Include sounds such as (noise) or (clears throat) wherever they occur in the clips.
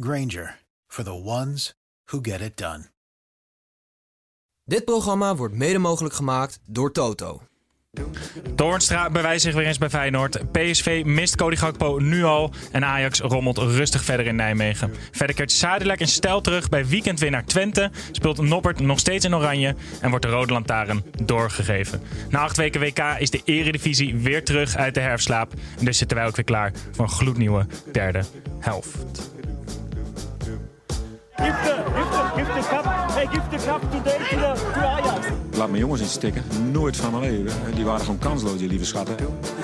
Granger for the ones who get it done. Dit programma wordt mede mogelijk gemaakt door Toto. Doornstra bewijst zich weer eens bij Feyenoord. PSV mist Cody Gakpo nu al. En Ajax rommelt rustig verder in Nijmegen. Verder keert Zadelijk in stijl terug bij weekendwinnaar Twente. Speelt Noppert nog steeds in oranje. En wordt de rode lantaarn doorgegeven. Na acht weken WK is de eredivisie weer terug uit de herfstslaap. En dus zitten wij ook weer klaar voor een gloednieuwe derde helft. Give the, give the, give the cup, hey, give the cup today to, the, to Ajax. Laat mijn jongens in stikken. Nooit van mijn leven. Die waren gewoon kansloos, die lieve schatten.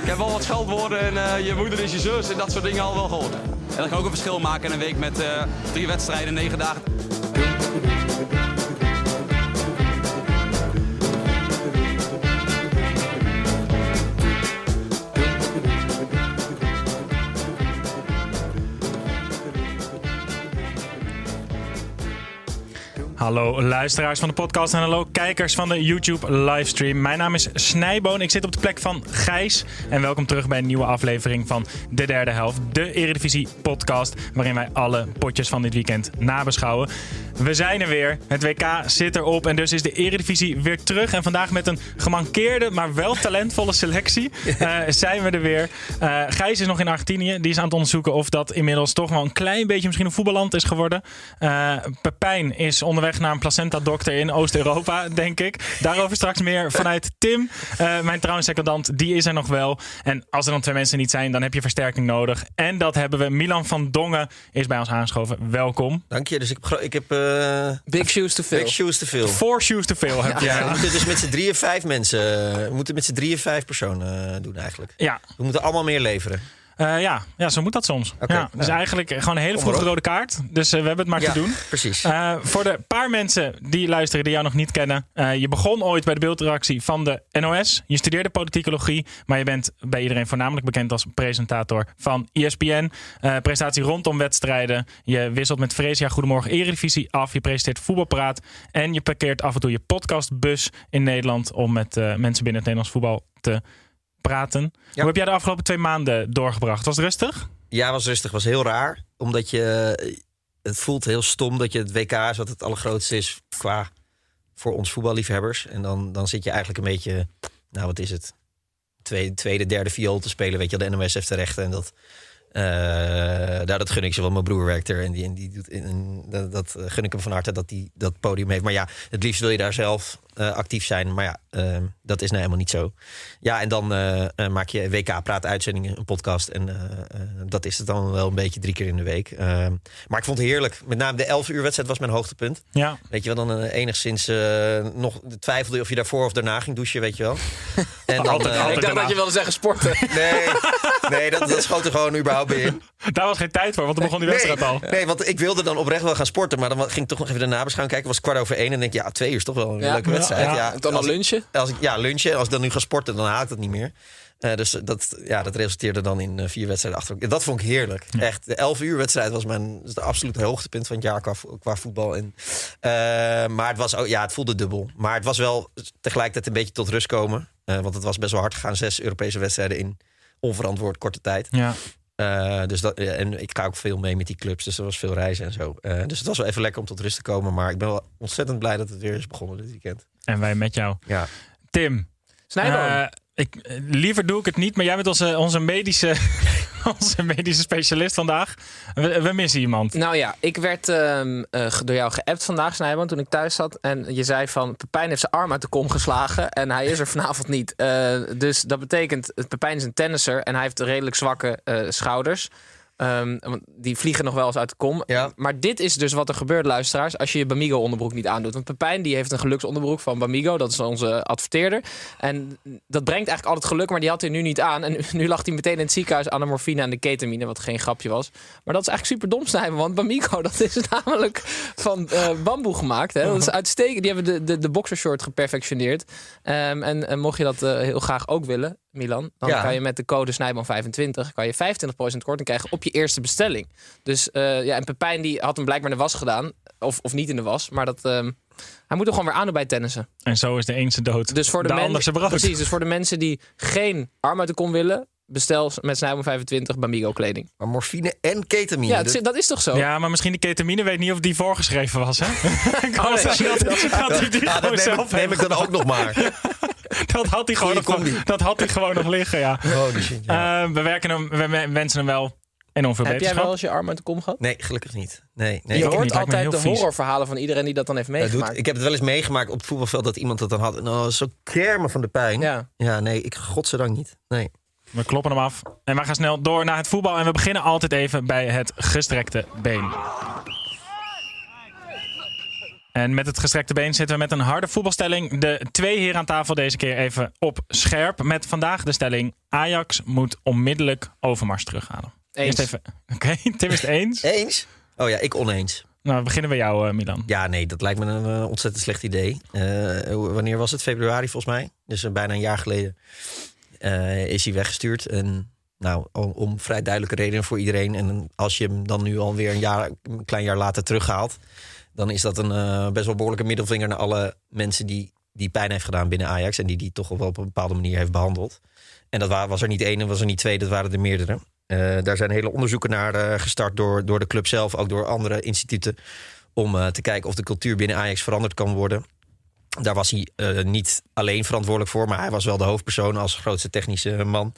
Ik heb wel wat scheldwoorden en eh, je moeder is je zus en dat soort dingen al wel gehoord. En dat kan ook een verschil maken in een week met eh, drie wedstrijden, negen dagen. Hallo luisteraars van de podcast en hallo kijkers van de YouTube livestream. Mijn naam is Snijboon. Ik zit op de plek van Gijs. En welkom terug bij een nieuwe aflevering van De Derde Helft. De Eredivisie podcast waarin wij alle potjes van dit weekend nabeschouwen. We zijn er weer. Het WK zit erop en dus is de Eredivisie weer terug. En vandaag met een gemankeerde, maar wel talentvolle selectie uh, (laughs) zijn we er weer. Uh, Gijs is nog in Argentinië. Die is aan het onderzoeken of dat inmiddels toch wel een klein beetje misschien een voetballand is geworden. Uh, Pepijn is onderweg naar een placenta-dokter in Oost-Europa, denk ik. Daarover straks meer vanuit Tim. Mijn trouwensecondant, die is er nog wel. En als er dan twee mensen niet zijn, dan heb je versterking nodig. En dat hebben we. Milan van Dongen is bij ons aangeschoven. Welkom. Dank je. Dus ik, ik heb... Uh, big shoes to fill. Big shoes to fill. Four shoes to fill heb je. Ja, we moeten dus met z'n drieën vijf mensen... We moeten met z'n drieën vijf personen doen eigenlijk. Ja. We moeten allemaal meer leveren. Uh, ja. ja, zo moet dat soms. Okay, ja, dus ja. eigenlijk gewoon een hele vroege rode kaart. Dus uh, we hebben het maar ja, te doen. Precies. Uh, voor de paar mensen die luisteren die jou nog niet kennen. je begon ooit bij de beeldredactie van de NOS. Je studeerde politicologie. Maar je bent bij iedereen voornamelijk bekend als presentator van ESPN. presentatie rondom wedstrijden. Je wisselt met Freesia Goedemorgen Eredivisie af. Je presenteert voetbalpraat. En je parkeert af en toe je podcastbus in Nederland. Om met mensen binnen het Nederlands voetbal te praten. Ja. Hoe heb jij de afgelopen twee maanden doorgebracht? Was het rustig? Ja, was rustig. Was heel raar. Omdat je... Het voelt heel stom dat je het WK is wat het allergrootste is qua voor ons voetballiefhebbers. En dan, dan zit je eigenlijk een beetje... Nou, wat is het? Tweede, tweede derde viool te spelen. Weet je, de NOS heeft de rechten en dat... Uh, daar dat gun ik ze wel. Mijn broer werkt er en die, en die doet en dat, dat gun ik hem van harte dat hij dat podium heeft. Maar ja, het liefst wil je daar zelf uh, actief zijn. Maar ja, uh, dat is nou helemaal niet zo. Ja, en dan uh, maak je WK-praat uitzendingen, een podcast. En dat is het dan wel een beetje drie keer in de week. maar ik vond het heerlijk. Met name de 11 uur wedstrijd was mijn hoogtepunt. Ja. Weet je wel, dan enigszins nog twijfelde of je daarvoor of daarna ging douchen, weet je wel. (laughs) En dan, altijd, altijd ik dacht dat je wilde zeggen sporten. (laughs) Nee, nee dat, dat schoot er gewoon überhaupt bij in. Daar was geen tijd voor, want dan begon die wedstrijd nee, al. Nee, want ik wilde dan oprecht wel gaan sporten. Maar dan ging ik toch nog even de nabeschouwing kijken. Het was kwart over één. En denk ik, ja, twee uur is toch wel een ja. leuke wedstrijd. Ja, ja. Dan al lunchen? Als ik, ja, lunchen. Als ik dan nu ga sporten, dan haal ik dat niet meer. Uh, dus dat, ja, dat resulteerde dan in uh, vier wedstrijden achter. Dat vond ik heerlijk. Ja. Echt, de 11 uur wedstrijd was mijn de absolute hoogtepunt van het jaar qua, qua voetbal. En, uh, maar het was ook, ja, het voelde dubbel. Maar het was wel tegelijkertijd een beetje tot rust komen. want het was best wel hard gegaan. Zes Europese wedstrijden in onverantwoord korte tijd. Ja. Uh, dus dat, en ik ga ook veel mee met die clubs, dus er was veel reizen en zo. Uh, dus het was wel even lekker om tot rust te komen. Maar ik ben wel ontzettend blij dat het weer is begonnen dit weekend. En wij met jou. Ja. Tim. Snijboom. Uh, ik, liever doe ik het niet, maar jij bent onze, onze medische (laughs) onze medische specialist vandaag. We, we missen iemand. Nou ja, ik werd ehm, eh, door jou geappt vandaag, Snijman, toen ik thuis zat. En je zei van, Pepijn heeft zijn arm uit de kom geslagen en hij is er (laughs) vanavond niet. Eh, dus dat betekent, Pepijn is een tennisser en hij heeft redelijk zwakke eh, schouders. Ehm, want die vliegen nog wel eens uit de kom. Ja. Maar dit is dus wat er gebeurt, luisteraars, als je je Bamigo onderbroek niet aandoet. Want Pepijn die heeft een geluksonderbroek van Bamigo, dat is onze adverteerder. En dat brengt eigenlijk altijd geluk, maar die had hij nu niet aan. En nu, lag hij meteen in het ziekenhuis aan de morfine en de ketamine, wat geen grapje was. Maar dat is eigenlijk super dom snijden, want Bamigo (laughs) dat is namelijk van eh, bamboe gemaakt. Hè? Dat is uitstekend. Die hebben de, de, de boxershort geperfectioneerd. Ehm, en, en mocht je dat eh, heel graag ook willen, Milan, dan Ja. kan je met de code Snijman25 kan je 25% korting krijgen op je eerste bestelling. Dus eh, ja, en Pepijn die had hem blijkbaar in de was gedaan. Of, of niet in de was. Maar dat, ehm, hij moet er gewoon weer aan doen bij tennissen. En zo is de een zijn dood. Dus voor de, de men- ander zijn brood. Precies, dus voor de mensen die geen arm uit de kom willen... bestel met Snijman 25 Bamigo kleding. Maar morfine en ketamine. Ja, dus- dat is toch zo? Ja, maar misschien de ketamine weet niet of die voorgeschreven was, hè? (laughs) Oh, nee. (laughs) dat, dat die dat neem, ik, neem ik dan ook nog maar. (laughs) (laughs) Dat had hij gewoon, nog, dat had hij gewoon nog liggen, ja. Holy shit, ja. Eh, we, werken hem, we we wensen hem wel enorm veel Heb jij wel eens je arm uit de kom gehad? Nee, gelukkig niet. Nee, nee. je hoort niet, altijd de vies. horrorverhalen van iedereen die dat dan heeft dat doet- meegemaakt. ik heb het wel eens meegemaakt op het voetbalveld dat iemand dat dan had. Nou, zo kermen van de pijn. Ja. ja nee, ik godzijdank niet. Nee. We kloppen hem af. En we gaan snel door naar het voetbal. En we beginnen altijd even bij het gestrekte been. En met het gestrekte been zitten we met een harde voetbalstelling. De twee hier aan tafel deze keer even op scherp. Met vandaag de stelling: Ajax moet onmiddellijk Overmars terughalen. Eens. (laughs) Oké, Tim is het eens. Eens? Oh ja, ik oneens. Nou, we beginnen bij jou, eh, Milan. Ja, nee, dat lijkt me een eh, ontzettend slecht idee. Eh, wanneer was het? Februari volgens mij. Dus bijna een jaar geleden is hij weggestuurd. En nou, om, om vrij duidelijke redenen voor iedereen. En als je hem dan nu alweer een, jaar, een klein jaar later terughaalt... dan is dat een eh, best wel behoorlijke middelvinger naar alle mensen die, die pijn heeft gedaan binnen Ajax. En die die toch wel op een bepaalde manier heeft behandeld. En dat wa- was er niet één en was er niet twee, dat waren er meerdere. Eh, daar zijn hele onderzoeken naar eh, gestart door, door de club zelf, ook door andere instituten. Om te kijken of de cultuur binnen Ajax veranderd kan worden. Daar was hij niet alleen verantwoordelijk voor, maar hij was wel de hoofdpersoon als grootste technische man.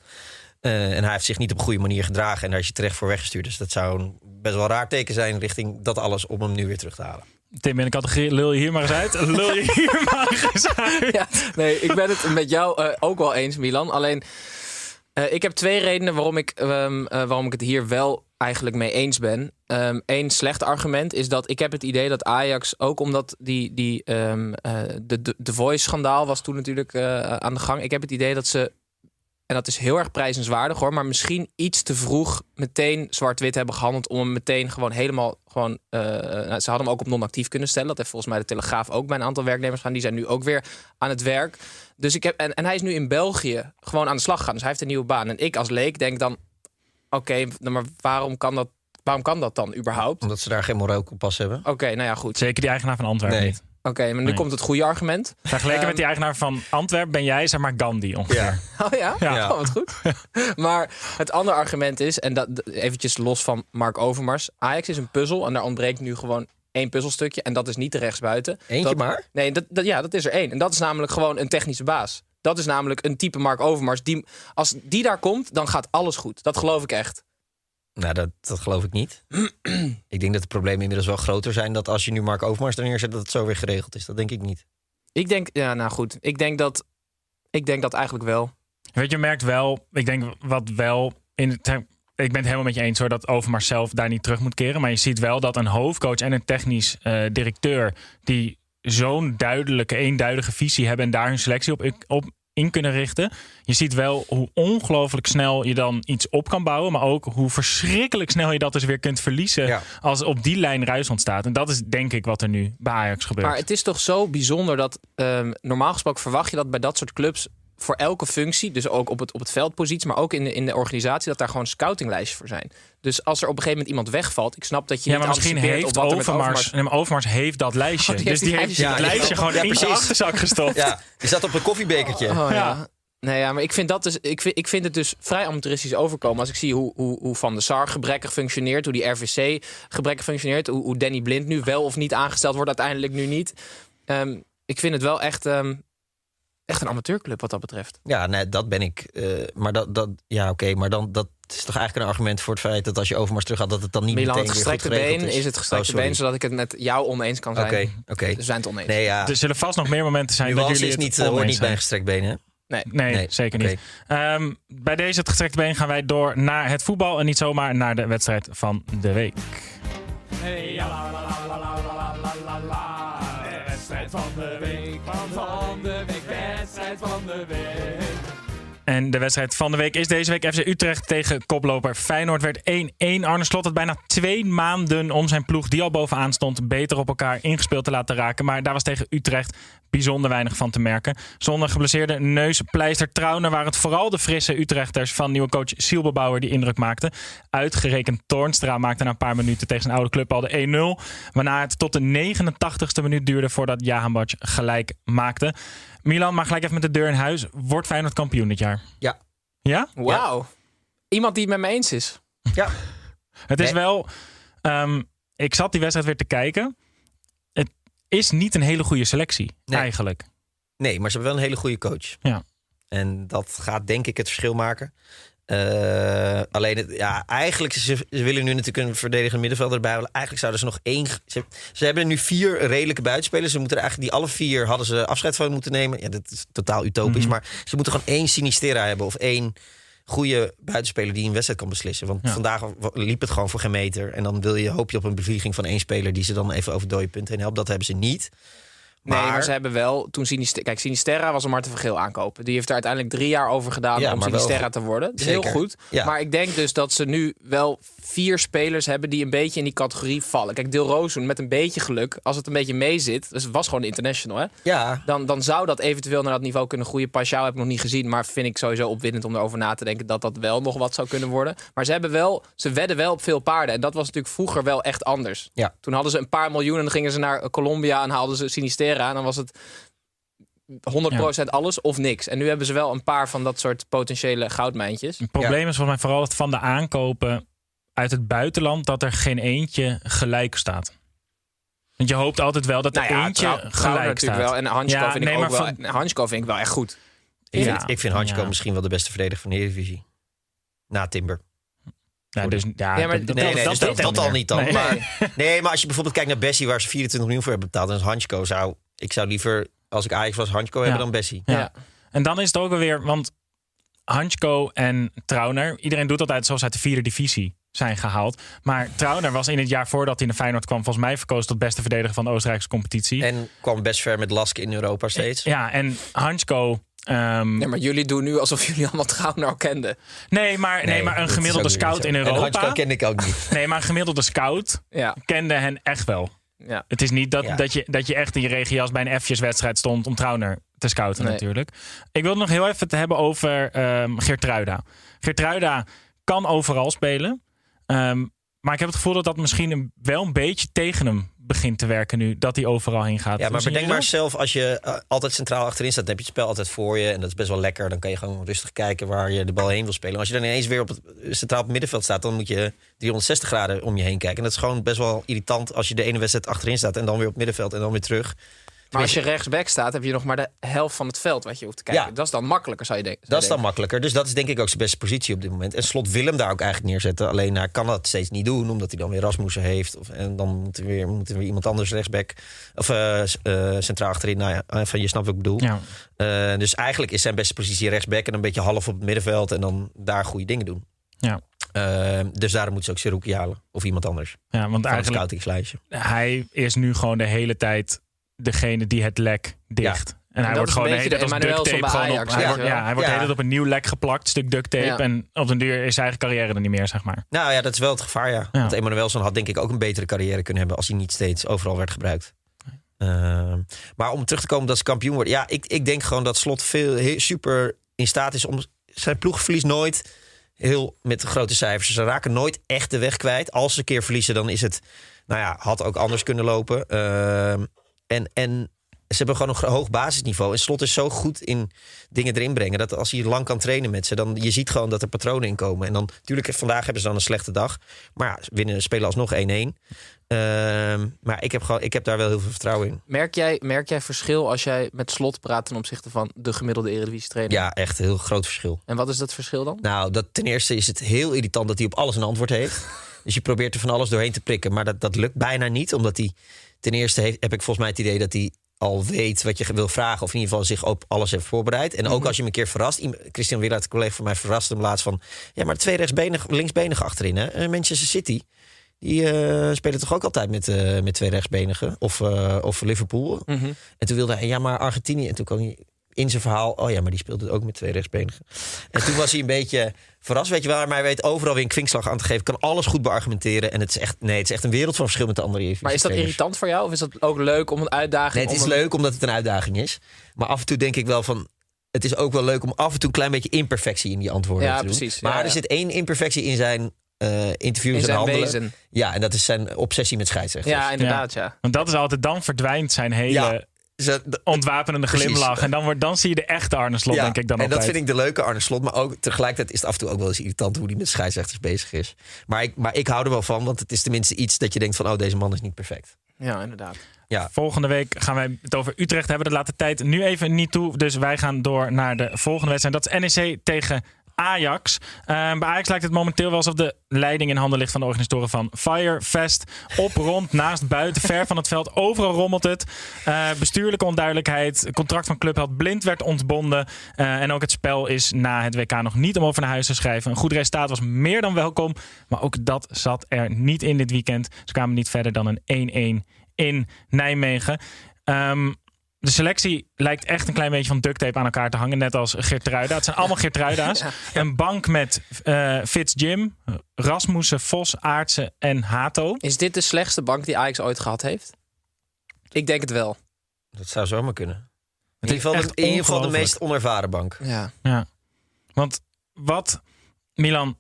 Eh, en hij heeft zich niet op een goede manier gedragen en daar is hij terecht voor weggestuurd. Dus dat zou een best wel raar teken zijn richting dat alles om hem nu weer terug te halen. Tim, in de categorie lul je hier maar eens uit. Lul je hier (laughs) maar eens uit. Ja, nee, ik ben het met jou eh, ook wel eens, Milan. Alleen, eh, ik heb twee redenen waarom ik, ehm, eh, waarom ik het hier wel eigenlijk mee eens ben. Eén slecht argument is dat ik heb het idee dat Ajax, ook omdat die, die, ehm, eh, de, de, de Voice-schandaal was toen natuurlijk eh, aan de gang. Ik heb het idee dat ze, en dat is heel erg prijzenswaardig hoor, maar misschien iets te vroeg meteen zwart-wit hebben gehandeld om hem meteen gewoon helemaal gewoon. eh, nou, ze hadden hem ook op non-actief kunnen stellen. Dat heeft volgens mij de Telegraaf ook bij een aantal werknemers gedaan. Die zijn nu ook weer aan het werk. Dus ik heb, en, en hij is nu in België gewoon aan de slag gegaan. Dus hij heeft een nieuwe baan. En ik als leek denk dan, oké, maar waarom kan dat? Waarom kan dat dan überhaupt? Omdat ze daar geen moreel kompas hebben. Oké, nou ja, goed. Zeker die eigenaar van Antwerpen Nee. niet. Oké, maar nu Nee. komt het goede argument. Vergeleken Ehm, met die eigenaar van Antwerpen ben jij zeg maar Gandhi ongeveer. Ja. (laughs) Oh ja? Ja. Oh, wat goed. (laughs) maar het andere argument is, en dat eventjes los van Mark Overmars. Ajax is een puzzel en daar ontbreekt nu gewoon één puzzelstukje. En dat is niet de rechtsbuiten. Eentje Dat- maar? Nee, dat, dat, ja, dat is er één. En dat is namelijk gewoon een technische baas. Dat is namelijk een type Mark Overmars. Die, als die daar komt, dan gaat alles goed. Dat geloof ik echt. Nou, dat, dat geloof ik niet. ik denk dat de problemen inmiddels wel groter zijn... dat als je nu Mark Overmars er neerzet, dat het zo weer geregeld is. Dat denk ik niet. Ik denk, ja, nou goed. Ik denk dat, ik denk dat eigenlijk wel. Weet je, je merkt wel, ik denk wat wel in het. Ik ben het helemaal met je eens hoor dat Overmars zelf daar niet terug moet keren. Maar je ziet wel dat een hoofdcoach en een technisch eh, directeur die zo'n duidelijke, eenduidige visie hebben en daar hun selectie op, op in kunnen richten. Je ziet wel hoe ongelooflijk snel je dan iets op kan bouwen, maar ook hoe verschrikkelijk snel je dat dus weer kunt verliezen Ja. als op die lijn ruis ontstaat. En dat is denk ik wat er nu bij Ajax gebeurt. Maar het is toch zo bijzonder dat ehm, normaal gesproken verwacht je dat bij dat soort clubs voor elke functie, dus ook op het, op het veldpositie, maar ook in de, in de organisatie, dat daar gewoon scoutinglijstjes voor zijn. Dus als er op een gegeven moment iemand wegvalt, ik snap dat je ja, niet maar misschien anticipeert heeft op wat er met Overmars, nee, maar Overmars heeft dat lijstje. Oh, die dus heeft die die heeft lijstjes. het Ja, lijstje ja, gewoon ja, in zijn precies. achterzak gestopt. Ja, die staat op een koffiebekertje. Oh, ja. Ja. Nee, ja, maar ik vind, dat dus, ik, vind, ik vind het dus vrij amateuristisch overkomen. Als ik zie hoe, hoe, hoe Van der Sar gebrekkig functioneert, hoe die RVC gebrekkig functioneert, hoe, hoe Danny Blind nu wel of niet aangesteld wordt, uiteindelijk nu niet. Ehm, ik vind het wel echt, ehm, echt een amateurclub wat dat betreft. Ja, nee, dat ben ik. Eh, maar dat, dat ja, oké, maar dan dat is toch eigenlijk een argument voor het feit dat als je Overmars terug gaat, dat het dan niet Milan, meteen het gestrekte been is. is. het gestrekte oh, been, zodat ik het met jou oneens kan zijn. Oké, oké. Dus okay. Zijn het oneens. Nee, ja. Er zullen vast nog meer momenten zijn dat jullie is niet, eh, het niet bij een gestrekt been. Nee, nee, zeker niet. Ehm, bij deze het gestrekte been gaan wij door naar het voetbal en niet zomaar naar de wedstrijd van de week. De wedstrijd van de week. En de wedstrijd van de week is deze week FC Utrecht tegen koploper Feyenoord. Werd 1-1. Arne Slot had bijna twee maanden om zijn ploeg, die al bovenaan stond, beter op elkaar ingespeeld te laten raken. Maar daar was tegen Utrecht bijzonder weinig van te merken. Zonder geblesseerde neuspleister Trauner waren het vooral de frisse Utrechters van nieuwe coach Sielbebouwer die indruk maakten. Uitgerekend Toornstra maakte na een paar minuten tegen zijn oude club al de 1-0. Waarna het tot de 89ste minuut duurde voordat Jahanbac gelijk maakte. Milan, maar gelijk even met de deur in huis. Wordt Feyenoord kampioen dit jaar? Ja. Ja? Wauw. Iemand die het met me eens is. Ja. (laughs) Het is Nee. wel... ehm, ik zat die wedstrijd weer te kijken. Is niet een hele goede selectie, Nee. eigenlijk. Nee, maar ze hebben wel een hele goede coach. Ja. En dat gaat denk ik het verschil maken. Eh, alleen, het, ja, eigenlijk, ze, ze willen nu natuurlijk een verdedigende middenvelder erbij. halen. Eigenlijk zouden ze nog één... Ze, ze hebben nu vier redelijke buitenspelers. Ze moeten er eigenlijk, die alle vier hadden ze afscheid van moeten nemen. Ja, dat is totaal utopisch. Mhm. Maar ze moeten gewoon één Sinistera hebben. Of één goede buitenspeler die een wedstrijd kan beslissen. Want Ja. vandaag liep het gewoon voor geen meter. En dan wil je, hoop je op een bevlieging van één speler... die ze dan even over dode punten heen helpt. Dat hebben ze niet. Nee, Maar- ze hebben wel toen Sinisterra... Kijk, Sinisterra was een Marten Vergeel aankopen. Die heeft er uiteindelijk drie jaar over gedaan Ja, om wel Sinisterra te worden. Dat is Zeker. heel goed. Ja. Maar ik denk dus dat ze nu wel vier spelers hebben die een beetje in die categorie vallen. Kijk, Dil Rozen met een beetje geluk, als het een beetje mee zit... Dus het was gewoon international, hè? Ja, Dan, dan zou dat eventueel naar dat niveau kunnen groeien. Pashao heb ik nog niet gezien, maar vind ik sowieso opwindend om erover na te denken dat dat wel nog wat zou kunnen worden. Maar ze hebben wel, ze wedden wel op veel paarden. En dat was natuurlijk vroeger wel echt anders. Ja. Toen hadden ze een paar miljoen en dan gingen ze naar Colombia en haalden ze En dan was het 100% alles of niks. En nu hebben ze wel een paar van dat soort potentiële goudmijntjes. Het probleem is volgens mij vooral dat van de aankopen uit het buitenland... dat er geen eentje gelijk staat. Want je hoopt altijd wel dat er Nou ja, eentje Trauner gelijk natuurlijk staat. wel. En Hansko Ja, vind, nee, ik ook maar wel, van- Hansko vind ik wel echt goed. Ik Ja. vind, ik vind Hansko Ja. misschien wel de beste verdediger van de Eredivisie. Na Timber. Ja, dus, ja, Ja, maar dat, dat- Nee, nee, dus dat telt al niet dan. Nee. Maar, (laughs) nee, maar als je bijvoorbeeld kijkt naar Bessie, waar ze 24 miljoen voor hebben betaald, dan is Hansko zou... Ik zou liever, als ik Ajax was, Hansko hebben dan Bessie. Ja. Ja. En dan is het ook alweer, want Hansko en Trauner, iedereen doet altijd zoals uit de vierde divisie zijn gehaald. Maar Trauner was in het jaar voordat hij naar Feyenoord kwam, volgens mij verkozen tot beste verdediger van de Oostenrijkse competitie. En kwam best ver met Lask in Europa steeds. ja, en Hansko. ehm, Nee, maar jullie doen nu alsof jullie allemaal Trauner al kenden. nee, maar, nee, maar een gemiddelde weer scout in En Hansko Europa. ken ik ook niet. Nee, maar een gemiddelde scout Ja, kende hen echt wel. Ja. Het is niet dat, Ja. dat, je, dat je echt in je regenjas bij een F'jeswedstrijd stond om Trauner te scouten Nee. natuurlijk. Ik wil nog heel even het hebben over ehm Geertruida. Geertruida kan overal spelen. Ehm, maar ik heb het gevoel dat dat misschien een, wel een beetje tegen hem begint te werken nu. Dat hij overal heen gaat. Ja, maar zien bedenk maar zelf, als je eh, altijd centraal achterin staat, dan heb je het spel altijd voor je. En dat is best wel lekker. Dan kan je gewoon rustig kijken waar je de bal heen wil spelen. Als je dan ineens weer op het centraal op het middenveld staat, dan moet je 360 graden om je heen kijken. En dat is gewoon best wel irritant als je de ene wedstrijd achterin staat en dan weer op het middenveld en dan weer terug. Maar als je rechtsback staat, heb je nog maar de helft van het veld wat je hoeft te kijken. Ja. Dat is dan makkelijker, zou je denken. Dat is dan makkelijker. Dus dat is denk ik ook zijn beste positie op dit moment. En Slot wil hem daar ook eigenlijk neerzetten. Alleen hij kan dat steeds niet doen, omdat hij dan weer Rasmussen heeft. Of, en dan moet er weer, moet er weer iemand anders rechtsback. Of eh, eh, centraal achterin. Nou ja, eh, van je snapt wat ik bedoel. Ja. Eh, dus eigenlijk is zijn beste positie rechtsback. En een beetje half op het middenveld. En dan daar goede dingen doen. Ja. Dus daarom moeten ze ook Seruki halen. Of iemand anders. Ja, want Van het eigenlijk scoutingslijstje. hij is nu gewoon de hele tijd degene die het lek dicht. En hij wordt gewoon de als duct tape gewoon op. Ajax, Hij wordt, ja, hij wordt Ja. op een nieuw lek geplakt, stuk duct tape. Ja. En op den duur is zijn eigen carrière er niet meer, zeg maar. Nou ja, dat is wel het gevaar, ja. Want Emmanuelson had denk ik ook een betere carrière kunnen hebben... als hij niet steeds overal werd gebruikt. Ehm, maar om terug te komen dat ze kampioen worden... Ja, ik, ik denk gewoon dat Slot veel, heel, super in staat is om... Zijn ploeg verliest nooit heel met grote cijfers. Ze raken nooit echt de weg kwijt. Als ze een keer verliezen, dan is het... Nou ja, had ook anders kunnen lopen. Ehm, en, en ze hebben gewoon een hoog basisniveau. En Slot is zo goed in dingen erin brengen. Dat als hij lang kan trainen met ze, dan je ziet gewoon dat er patronen in komen. En dan, natuurlijk, vandaag hebben ze dan een slechte dag. Maar ja, winnen, spelen alsnog 1-1. Ehm, maar ik heb, gewoon, ik heb daar wel heel veel vertrouwen in. Merk jij, merk jij verschil als jij met slot praat ten opzichte van de gemiddelde Eredivisie trainer? Ja, echt een heel groot verschil. En wat is dat verschil dan? Nou, dat, ten eerste is het heel irritant dat hij op alles een antwoord heeft. (laughs) dus je probeert er van alles doorheen te prikken. Maar dat, dat lukt bijna niet. Omdat hij ten eerste heb ik volgens mij het idee dat hij al weet wat je wil vragen. Of in ieder geval zich op alles heeft voorbereid. En ook als je hem een keer verrast. Christian Willard, een collega van mij, verraste hem laatst van... Ja, maar twee rechtsbenig, linksbenigen achterin. Hè? Eh, Manchester City. Die eh, spelen toch ook altijd met, eh, met twee rechtsbenigen. Of, of Liverpool. Mhm. En toen wilde hij, ja, maar Argentinië. En toen kwam hij in zijn verhaal, oh ja, maar die speelde ook met twee rechtsbenigen. En toen was hij een beetje verrast, weet je wel. Maar hij weet overal weer een kwinkslag aan te geven. Kan alles goed beargumenteren. En het is echt, nee, het is echt een wereld van verschil met de andere Maar is dat trainers. irritant voor jou? Of is dat ook leuk om een uitdaging? Nee, het is om een- leuk omdat het een uitdaging is. Maar af en toe denk ik wel van... Het is ook wel leuk om af en toe een klein beetje imperfectie in die antwoorden Ja, te doen. precies. Maar Ja, er ja. zit één imperfectie in zijn eh interviews In en handelen. wezen. Ja, en dat is zijn obsessie met scheidsrechters. Ja, inderdaad, ja. Want dat is altijd, dan verdwijnt zijn hele Ja, Ze- ontwapenende Precies. glimlach. En dan, wordt, dan zie je de echte Arne Slot, ja, denk ik dan en altijd. dat vind ik de leuke Arne Slot. Maar ook tegelijkertijd is het af en toe ook wel eens irritant hoe hij met scheidsrechters bezig is. Maar ik, maar ik hou er wel van, want het is tenminste iets dat je denkt van... oh, deze man is niet perfect. Ja, inderdaad. Ja, Volgende week gaan wij het over Utrecht hebben. Dat laat de tijd nu even niet toe. Dus wij gaan door naar de volgende wedstrijd. Dat is NEC tegen Ajax. Eh, bij Ajax lijkt het momenteel wel alsof de leiding in handen ligt van de organisatoren van Firefest. Op, rond, (laughs) naast, buiten, ver van het veld. Overal rommelt het. Eh, bestuurlijke onduidelijkheid. Contract van Clubheld Blind werd ontbonden. Eh, en ook het spel is na het WK nog niet om over naar huis te schrijven. Een goed resultaat was meer dan welkom. Maar ook dat zat er niet in dit weekend. Ze kwamen niet verder dan een 1-1 in Nijmegen. Ehm, de selectie lijkt echt een klein beetje van duct tape aan elkaar te hangen. Net als Geertruida. Het zijn allemaal Geertruida's. Een bank met eh Fitz Jim, Rasmussen, Vos, Aartsen en Hato. Is dit de slechtste bank die Ajax ooit gehad heeft? Ik denk het wel. dat zou zomaar kunnen. In Het ieder geval, de, in ieder geval de meest onervaren bank. Ja. Ja. Want wat, Milan,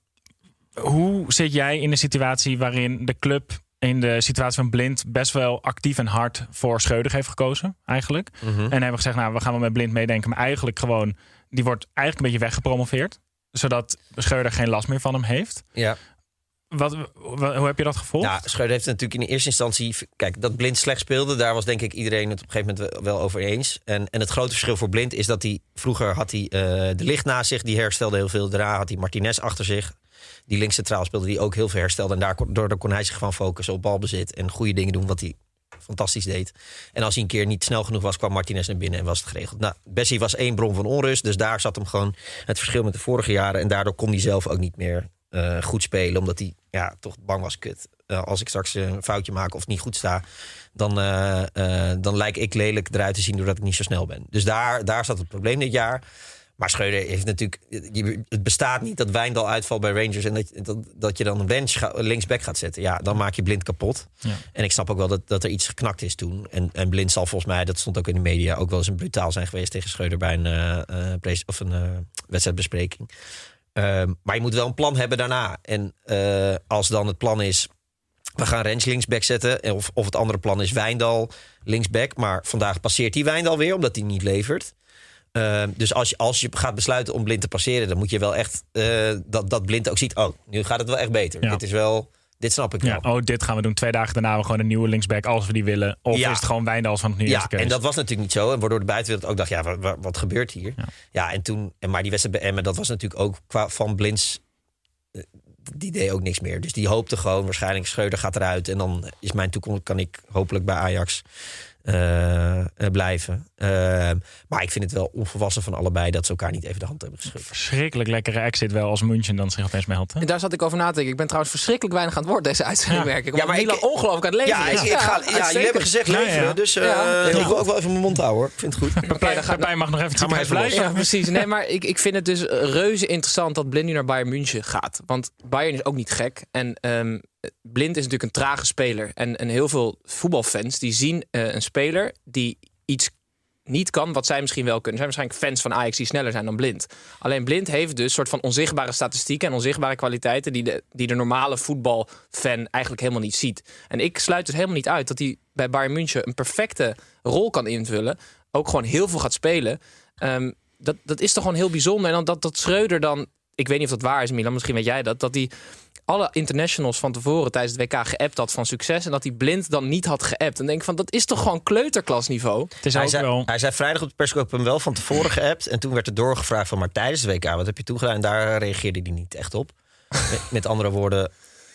hoe zit jij in de situatie waarin de club in de situatie van Blind best wel actief en hard voor Schreuder heeft gekozen, eigenlijk? En hebben gezegd, nou, we gaan wel met Blind meedenken, maar eigenlijk gewoon, die wordt eigenlijk een beetje weggepromoveerd, zodat Schreuder geen last meer van hem heeft. Ja. Wat, wa- hoe heb je dat gevolgd? Ja, Schreuder heeft natuurlijk in eerste instantie... Kijk, dat Blind slecht speelde, daar was denk ik iedereen het op een gegeven moment wel over eens. En, en het grote verschil voor Blind is dat hij... Vroeger had hij eh, de licht naast zich, die herstelde heel veel. Daarna had hij Martinez achter zich. Die links centraal speelde, die ook heel veel herstelde. En daardoor kon hij zich gewoon focussen op balbezit en goede dingen doen, wat hij fantastisch deed. En als hij een keer niet snel genoeg was, kwam Martinez naar binnen en was het geregeld. Nou, Bessie was één bron van onrust, dus daar zat hem gewoon het verschil met de vorige jaren. En daardoor kon hij zelf ook niet meer eh, goed spelen, omdat hij ja, toch bang was, kut. Eh, als ik straks een foutje maak of niet goed sta, dan, eh, dan lijk ik lelijk eruit te zien doordat ik niet zo snel ben. Dus daar, daar zat het probleem dit jaar. Maar Schreuder heeft natuurlijk. Het bestaat niet dat Wijndal uitvalt bij Rangers. en dat, dat, dat je dan een bench ga- linksback gaat zetten. Ja, dan maak je blind kapot. Ja. En ik snap ook wel dat, dat er iets geknakt is toen. En, en blind zal volgens mij, dat stond ook in de media. ook wel eens een brutaal zijn geweest tegen Schreuder bij een, pres- of een eh, wedstrijdbespreking. Ehm, maar je moet wel een plan hebben daarna. En als dan het plan is. We gaan Rens linksback zetten. Of, of het andere plan is Wijndal linksback. Maar vandaag passeert die Wijndal weer, omdat hij niet levert. Ehm, dus als je, als je gaat besluiten om blind te passeren, dan moet je wel echt eh, dat, dat blind ook ziet. Oh, nu gaat het wel echt beter. Ja. Dit is wel, dit snap ik Ja, wel. oh, dit gaan we doen. Twee dagen daarna we gewoon een nieuwe linksback als we die willen. Of Ja. is het gewoon Wijndals van het nu Ja, en dat was natuurlijk niet zo. En waardoor de buitenwereld ook dacht, ja, wat, wat, wat gebeurt hier? Ja. Ja. en toen, en maar die wedstrijd bij Emmen, dat was natuurlijk ook qua van Blinds, eh, die deed ook niks meer. Dus die hoopte gewoon, waarschijnlijk Schreuder gaat eruit. En dan is mijn toekomst, kan ik hopelijk bij Ajax eh, eh, blijven. Ehm, maar ik vind het wel onvolwassen van allebei dat ze elkaar niet even de hand hebben geschud. Verschrikkelijk lekkere exit wel als München dan zich opeens meldt. hè? En daar zat ik over na te denken. Ik ben trouwens verschrikkelijk weinig aan het woord deze uitzending, Ja. merk ik. Ja, Ja, maar maar Milan ongelooflijk aan het leven Ja, ik, ga, ja, jullie hebben gezegd ja. dus eh, Ja, heel ik wil ook wel even mijn mond houden hoor. Ik vind het goed. Ik Pepijn mag nog even Ga maar blijven. Ja, precies. Nee, maar ik, ik vind het dus reuze interessant dat Blind nu naar Bayern München gaat. Want Bayern is ook niet gek. En ehm, Blind is natuurlijk een trage speler. En, en heel veel voetbalfans die zien eh, een speler die iets niet kan wat zij misschien wel kunnen. Zijn waarschijnlijk fans van Ajax die sneller zijn dan Blind. Alleen Blind heeft dus een soort van onzichtbare statistieken en onzichtbare kwaliteiten die de, die de normale voetbalfan eigenlijk helemaal niet ziet. En ik sluit dus helemaal niet uit dat hij bij Bayern München een perfecte rol kan invullen. Ook gewoon heel veel gaat spelen. Ehm, dat, dat is toch gewoon heel bijzonder. En dan dat, dat Schreuder dan, ik weet niet of dat waar is, Milan, misschien weet jij dat, dat die alle internationals van tevoren tijdens het WK geappt had van succes. En dat hij blind dan niet had geappt. En dan denk ik van, dat is toch gewoon kleuterklasniveau? Het is Hij ook zei, wel... hij zei vrijdag op de persconferentie hem wel van tevoren (laughs) geappt. En toen werd er doorgevraagd van, maar tijdens het WK, wat heb je toen gedaan? En daar reageerde hij niet echt op. (laughs) met, met andere woorden,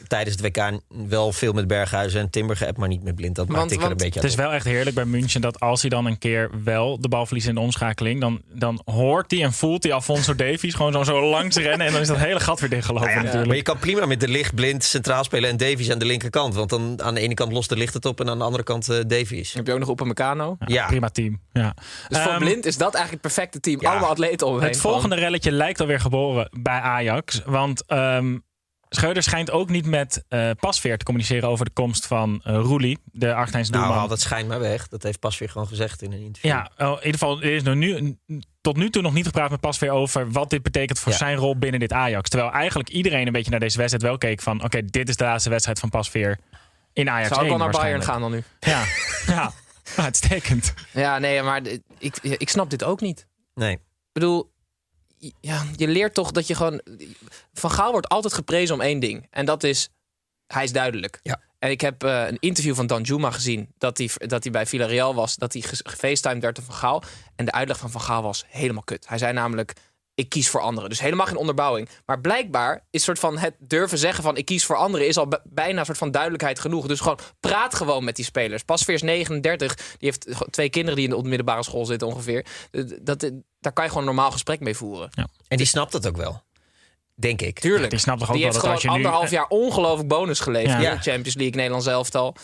tijdens het WK wel veel met Berghuizen en Timber geappt, maar niet met Blind. Dat Want- maakte ik er een beetje Het is op. wel echt heerlijk bij München dat als hij dan een keer wel de bal verliest in de omschakeling, dan, dan hoort hij en voelt hij Alfonso (laughs) Davies gewoon zo, zo langs rennen en dan is dat hele gat weer dichtgelopen Nou ja, natuurlijk. Maar je kan prima met de licht blind centraal spelen en Davies aan de linkerkant. Want dan aan de ene kant lost de licht het op en aan de andere kant eh Davies. Heb je ook nog Upamecano? Ja, Prima team. Ja. Dus voor Ehm, blind is dat eigenlijk het perfecte team. ja. Allemaal atleten om hem heen. Het volgende relletje lijkt alweer geboren bij Ajax. Want ehm Schreuder schijnt ook niet met eh Pasveer te communiceren over de komst van eh Roelie, de Argentijnse nou doelman. haal dat schijnt maar weg. Dat heeft pas weer gewoon gezegd in een interview. Ja, oh, in ieder geval er is nog nu, tot nu toe nog niet gepraat met Pasveer over wat dit betekent voor Ja. zijn rol binnen dit Ajax. Terwijl eigenlijk iedereen een beetje naar deze wedstrijd wel keek van... oké, dit is de laatste wedstrijd van Pasveer in Ajax Zou ook 1 wel naar Bayern gaan dan nu. Ja, ja. (laughs) uitstekend. Ja, nee, maar ik, ik snap dit ook niet. Nee. Ik bedoel, ja, je leert toch dat je gewoon... Van Gaal wordt altijd geprezen om één ding. En dat is, hij is duidelijk. Ja. En ik heb eh, een interview van Dan Juma gezien... dat hij, dat hij bij Villarreal was, dat hij ge- gefacetimed werd door Van Gaal. En de uitleg van Van Gaal was helemaal kut. Hij zei namelijk, ik kies voor anderen. Dus helemaal geen onderbouwing. Maar blijkbaar is soort van het durven zeggen van... ik kies voor anderen is al bijna een soort van duidelijkheid genoeg. Dus gewoon praat gewoon met die spelers. Pasveer is 39, die heeft twee kinderen... die in de middelbare school zitten ongeveer. Eh, Dat, daar kan je gewoon een normaal gesprek mee voeren. En die snapt dat ook wel. Denk ik. Tuurlijk. Die snapt toch ook die wel heeft dat gewoon als je nu... anderhalf jaar ongelooflijk bonus geleverd Ja. in de Champions League, Nederlands elftal.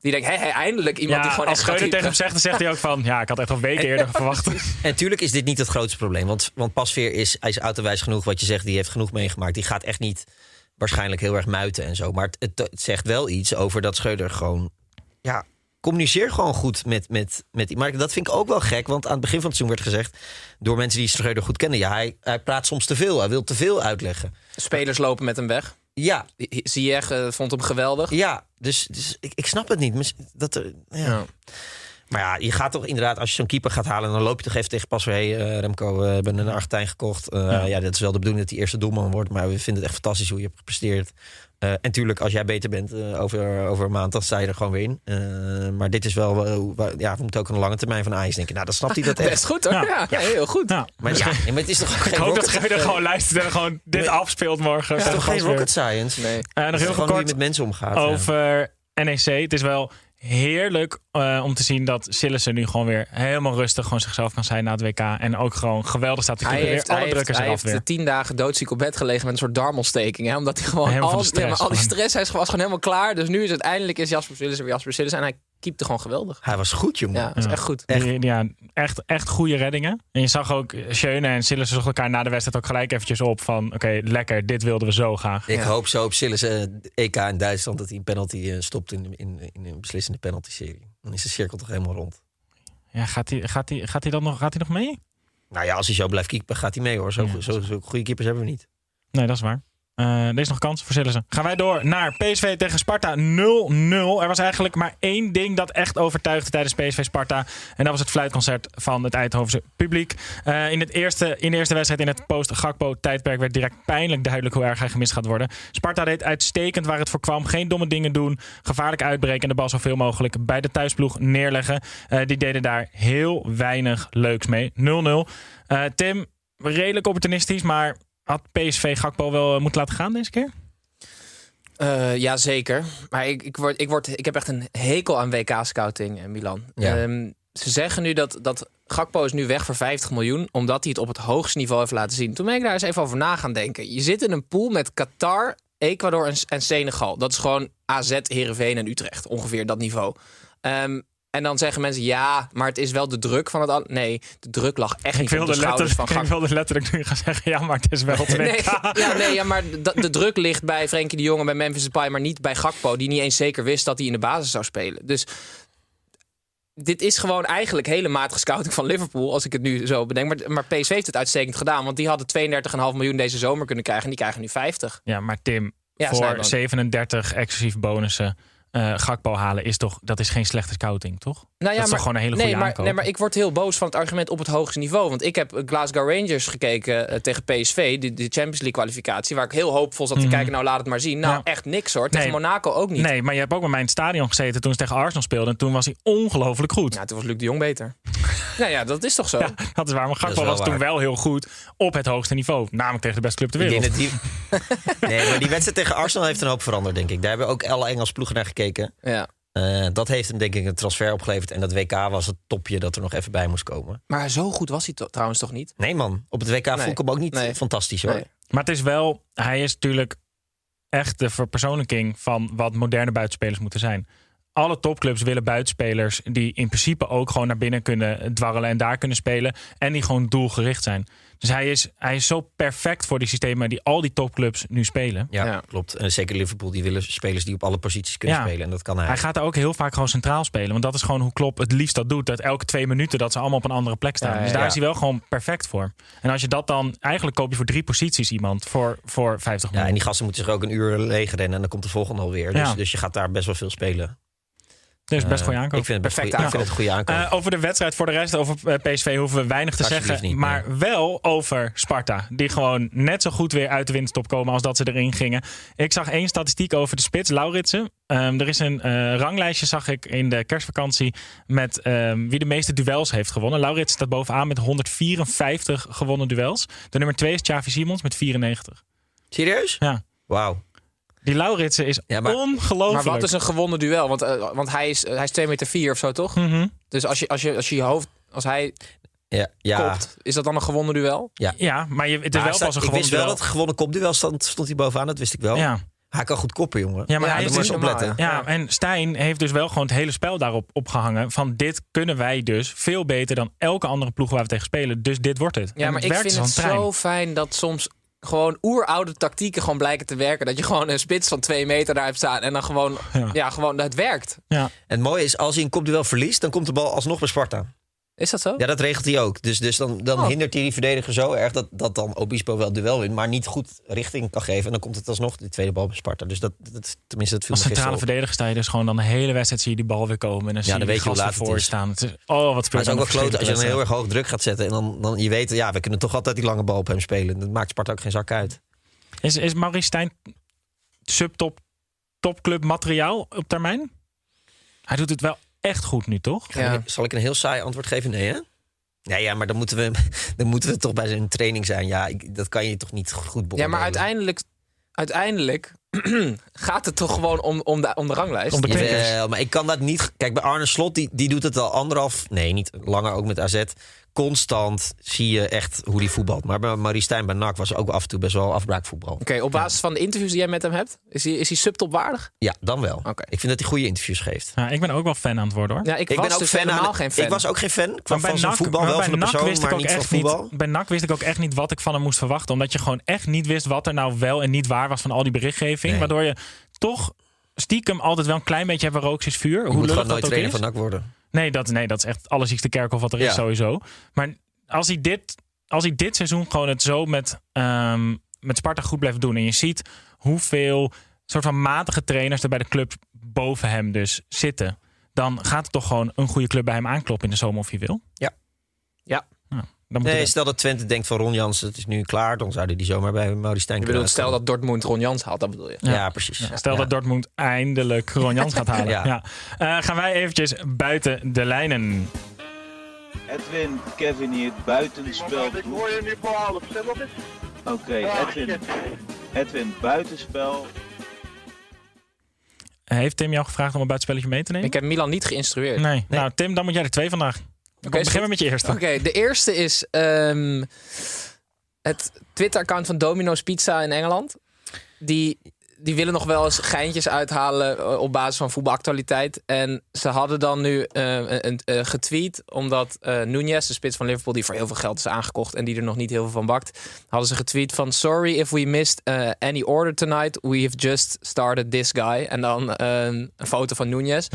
Die denkt, hé, hé, eindelijk iemand Ja, die gewoon als echt Schreuder tegen hem zegt, dan zegt hij ook van... ja, ik had echt al weken (laughs) eerder verwacht. En tuurlijk is dit niet het grootste probleem. Want, want Pasveer is, hij is autowijs genoeg. Wat je zegt, die heeft genoeg meegemaakt. Die gaat echt niet waarschijnlijk heel erg muiten en zo. Maar het, het, het zegt wel iets over dat Schreuder gewoon... Ja, communiceer gewoon goed met, met, met die. Maar dat vind ik ook wel gek. Want aan het begin van het seizoen werd gezegd... door mensen die Schreuder goed kennen... ja, hij, hij praat soms te veel. Hij wil te veel uitleggen. Spelers lopen met hem weg. Ja, Ziyech eh, vond hem geweldig. ja dus, dus ik, ik snap het niet. Dat er, ja. Ja. Maar ja, je gaat toch inderdaad, als je zo'n keeper gaat halen, dan loop je toch even tegen pas weer. Hey, eh, Remco, we hebben een Argentijn gekocht. Eh, ja. dat is wel de bedoeling dat hij eerste doelman wordt. Maar we vinden het echt fantastisch hoe je hebt gepresteerd. Eh, en natuurlijk, als jij beter bent over, over een maand, dan sta je er gewoon weer in. Eh, maar dit is wel, ja, we moeten ook aan de lange termijn van Ajax denken. Nou, dan snapt hij dat (laughs) echt. Best goed hoor. Ja. Ja, ja, heel goed. Ja. Maar ja, (laughs) maar het is toch Ik hoop dat rocket, Schreuder gewoon luistert en gewoon dit afspeelt morgen. het is toch geen rocket science? Nee. Nog heel gewoon hoe je kort met mensen omgaat. ja. over NEC. Het is wel heerlijk eh, om te zien dat Sillissen nu gewoon weer helemaal rustig gewoon zichzelf kan zijn na het WK. En ook gewoon geweldig staat te Hij heeft, Weer hij alle heeft, drukkers hij heeft weer. tien dagen doodziek op bed gelegen met een soort darmontsteking. Hè? Omdat hij gewoon al, de stress ja, al die stress, hij was gewoon helemaal klaar. Dus nu is het eindelijk is Jasper Sillissen weer Jasper Sillissen. En hij keepte gewoon geweldig. Hij was goed, jongen. Ja, dat is Ja. echt goed. Echt. Ja, echt, echt goede reddingen. En je zag ook Schöne en Sillissen zochten elkaar na de wedstrijd ook gelijk eventjes op van oké, lekker, dit wilden we zo graag. Ik Ja. hoop zo op Sillis eh, EK in Duitsland dat hij een penalty eh, stopt in, in, in een beslissende penalty-serie. Dan is de cirkel toch helemaal rond. Ja, gaat hij gaat hij gaat hij dan nog, gaat hij nog mee? Nou ja, als hij zo blijft keeper, gaat hij mee hoor. Zo, Ja, zo, zo goede keepers hebben we niet. Nee, dat is waar. Eh, er is nog kans voor Sillissen. Gaan wij door naar PSV tegen Sparta 0-0. Er was eigenlijk maar één ding dat echt overtuigde tijdens PSV Sparta. En dat was het fluitconcert van het Eindhovense publiek. Eh, in, het eerste, in de eerste wedstrijd in het post-Gakpo-tijdperk werd direct pijnlijk duidelijk hoe erg hij gemist gaat worden. Sparta deed uitstekend waar het voor kwam. Geen domme dingen doen. Gevaarlijk uitbreken en de bal zoveel mogelijk bij de thuisploeg neerleggen. Eh, die deden daar heel weinig leuks mee. 0-0. Eh, Tim, redelijk opportunistisch, maar had PSV Gakpo wel eh, moeten laten gaan deze keer? Eh ja, zeker. Maar ik, ik, word, ik, word, ik heb echt een hekel aan WK-scouting in Milan. Ja. Ehm, ze zeggen nu dat, dat Gakpo is nu weg voor 50 miljoen... omdat hij het op het hoogste niveau heeft laten zien. Toen ben ik daar eens even over na gaan denken. Je zit in een pool met Qatar, Ecuador en, en Senegal. Dat is gewoon AZ, Heerenveen en Utrecht. Ongeveer dat niveau. Ehm, en dan zeggen mensen, ja, maar het is wel de druk van het... Nee, de druk lag echt Ik niet op de schouders van (laughs) ik Gakpo. wilde letterlijk nu gaan zeggen, ja, maar het is wel (laughs) het. Nee, ja, nee, ja, maar de, de druk ligt bij Frenkie de Jong en bij Memphis Depay, maar niet bij Gakpo, die niet eens zeker wist dat hij in de basis zou spelen. Dus dit is gewoon eigenlijk hele matige scouting van Liverpool, als ik het nu zo bedenk. Maar, maar PSV heeft het uitstekend gedaan, want die hadden 32,5 miljoen deze zomer kunnen krijgen en die krijgen nu 50. Ja, maar Tim, Ja, voor Snijboon. 37 exclusief bonussen Gakpo halen is toch, dat is geen slechte scouting, toch? Nou dat is toch gewoon een hele nee, goede maar, aankoop? nee, maar ik word heel boos van het argument op het hoogste niveau. Want ik heb Glasgow Rangers gekeken eh, tegen PSV, de, de Champions League kwalificatie. Waar ik heel hoopvol zat te Mhm. kijken, nou laat het maar zien. Nou, Ja. echt niks hoor. Tegen Nee. Monaco ook niet. Nee, maar je hebt ook bij mij in het stadion gezeten toen ze tegen Arsenal speelden. En toen was hij ongelooflijk goed. Ja, toen was Luc de Jong beter. (laughs) nou ja, dat is toch zo? Ja, dat is waar. Maar Gakpo was toen wel heel goed op het hoogste niveau. Namelijk tegen de beste club ter wereld. die... (laughs) nee, maar die wedstrijd tegen Arsenal heeft een hoop veranderd, denk ik. Daar hebben ook alle Engelse ploegen naar gekeken. Ja. Eh, dat heeft hem denk ik een transfer opgeleverd. En dat WK was het topje dat er nog even bij moest komen. Maar zo goed was hij to- trouwens toch niet? Nee man, op het WK vond ik hem ook niet Nee. fantastisch hoor. Nee. Maar het is wel, hij is natuurlijk echt de verpersoonlijking van wat moderne buitenspelers moeten zijn. Alle topclubs willen buitenspelers die in principe ook gewoon naar binnen kunnen dwarrelen en daar kunnen spelen. En die gewoon doelgericht zijn. Dus hij is, hij is zo perfect voor die systemen die al die topclubs nu spelen. Ja, Ja. klopt. En zeker Liverpool, die willen spelers die op alle posities kunnen Ja. spelen. En dat kan hij. Hij gaat er ook heel vaak gewoon centraal spelen. Want dat is gewoon hoe Klopp het liefst dat doet. Dat elke twee minuten dat ze allemaal op een andere plek staan. Ja, ja, dus daar ja. is hij wel gewoon perfect voor. En als je dat dan... Eigenlijk koop je voor drie posities iemand voor, voor 50 Ja, miljoen. en die gasten moeten zich ook een uur leeg rennen. En dan komt de volgende alweer. Dus, Ja. dus je gaat daar best wel veel spelen. Dus best Eh, goede aankoop. Ik vind het ik vind het goede aankoop. Eh, over de wedstrijd voor de rest, over eh, PSV hoeven we weinig te zeggen. niet, maar wel over Sparta. Die gewoon net zo goed weer uit de winststop komen als dat ze erin gingen. Ik zag één statistiek over de spits, Lauritsen. Ehm, er is een ranglijstje, zag ik in de kerstvakantie, met ehm, wie de meeste duels heeft gewonnen. Lauritsen staat bovenaan met 154 gewonnen duels. De nummer 2 is Xavi Simons met 94. Serieus? Ja. Wauw. Die Lauritsen is Ja, maar- ongelooflijk. Maar wat is een gewonnen duel? Want, eh, want hij is, hij is 2 meter 4 of zo, toch? Mhm. Dus als je, als je, als je je hoofd, als hij Ja, ja. kopt, is dat dan een gewonnen duel? Ja, maar je, het is Maar wel pas een ik gewonnen wist wel duel. dat het gewonnen kopduel stond, stond hij bovenaan. Dat wist ik wel. Ja. Hij kan goed koppen, jongen. Ja, maar Ja, hij moet normaal, opletten. ja. Ja, en Stijn heeft dus wel gewoon het hele spel daarop opgehangen. Van dit kunnen wij dus veel beter dan elke andere ploeg waar we tegen spelen. Dus dit wordt het. Ja, maar ik vind het trein. zo fijn dat soms gewoon oeroude tactieken gewoon blijken te werken. Dat je gewoon een spits van twee meter daar hebt staan en dan gewoon, Ja. ja, gewoon het werkt. Ja. En het mooie is, als hij een kopduel verliest, dan komt de bal alsnog bij Sparta. Is dat zo? Ja, dat regelt hij ook. Dus, dus dan, dan Oh. hindert hij die verdediger zo erg dat, dat dan Obispo wel duel wint, maar niet goed richting kan geven. En dan komt het alsnog de tweede bal bij Sparta. Dus dat, dat tenminste, dat viel Als centrale verdediger sta je dus gewoon dan de hele wedstrijd zie je die bal weer komen. En dan zie dan je weet je hoe voor staan. Het is, oh, wat Maar speelt het is ook wel kloot als je dan heel heel erg hoog druk gaat zetten. En dan, dan je weet, ja, we kunnen toch altijd die lange bal op hem spelen. Dat maakt Sparta ook geen zak uit. Is, is Maurice Stijn subtop topclub materiaal op termijn? Hij doet het wel echt goed nu, toch? Ja. Zal ik een heel saai antwoord geven? Nee, hè? Nee, ja, maar dan moeten we, (laughs) dan moeten we toch bij zijn training zijn. Ja, ik, dat kan je toch niet goed Ja, beoordelen. maar uiteindelijk, uiteindelijk (clears throat) gaat het toch gewoon om, om, de, om de ranglijst. Om de maar ik kan dat niet. Kijk, bij Arne Slot, die, die doet het al anderhalf. Nee, niet langer ook met AZ. Constant zie je echt hoe die voetbalt. Maar bij Marie Stijn bij NAC was ook af en toe best wel afbraakvoetbal. Oké, op basis van de interviews die jij met hem hebt, is hij, is hij subtopwaardig? Ja, dan wel. Oké. Ik vind dat hij goede interviews geeft. Ja, ik ben ook wel fan aan het worden hoor. Ja, ik, Ik was ben ook dus fan helemaal aan, geen fan. Ik was ook geen fan Maar van zijn voetbal, wel bij van de NAC persoon, wist ik ook niet van echt voetbal. niet. Bij NAC wist ik ook echt niet wat ik van hem moest verwachten. Omdat je gewoon echt niet wist wat er nou wel en niet waar was van al die berichtgeving. Nee. Waardoor je toch stiekem altijd wel een klein beetje hebt waar rook is vuur. Je Hoe moet gewoon nooit dat ook trainer is. van NAC worden. Nee, dat, nee, dat is echt alle ziekste kerkhof wat er is sowieso. Maar als hij dit, als hij dit seizoen gewoon het zo met, ehm, met Sparta goed blijft doen. En je ziet hoeveel soort van matige trainers er bij de club boven hem dus zitten. Dan gaat het toch gewoon een goede club bij hem aankloppen in de zomer of je wil. Ja. Ja. Nou, dan moet Nee, stel dat Twente denkt van Ron Jans, het is nu klaar. Dan zouden die zomaar bij Maurice Stijn Je kunnen bedoelt, stel dat Dortmund Ron Jans haalt, dat bedoel je? Ja, Ja. precies. Ja, stel Ja. dat Dortmund eindelijk Ron Jans gaat halen. (laughs) ja. Ja. Eh, gaan wij eventjes buiten de lijnen. Edwin, Kevin hier, buitenspel. Oké, Edwin. Edwin, buitenspel. Heeft Tim jou gevraagd om een buitenspelletje mee te nemen? Ik heb Milan niet geïnstrueerd. Nee. Nou, Tim, dan moet jij er twee vandaag. Oké, is begin maar met je eerste. Oké, de eerste is ehm, het Twitter-account van Domino's Pizza in Engeland. Die, die willen nog wel eens geintjes uithalen eh, op basis van voetbalactualiteit. En ze hadden dan nu eh, een, een, eh, getweet, omdat eh Nunez, de spits van Liverpool, die voor heel veel geld is aangekocht en die er nog niet heel veel van bakt, hadden ze getweet van sorry if we missed any order tonight, we have just started this guy. En dan een foto van Nunez.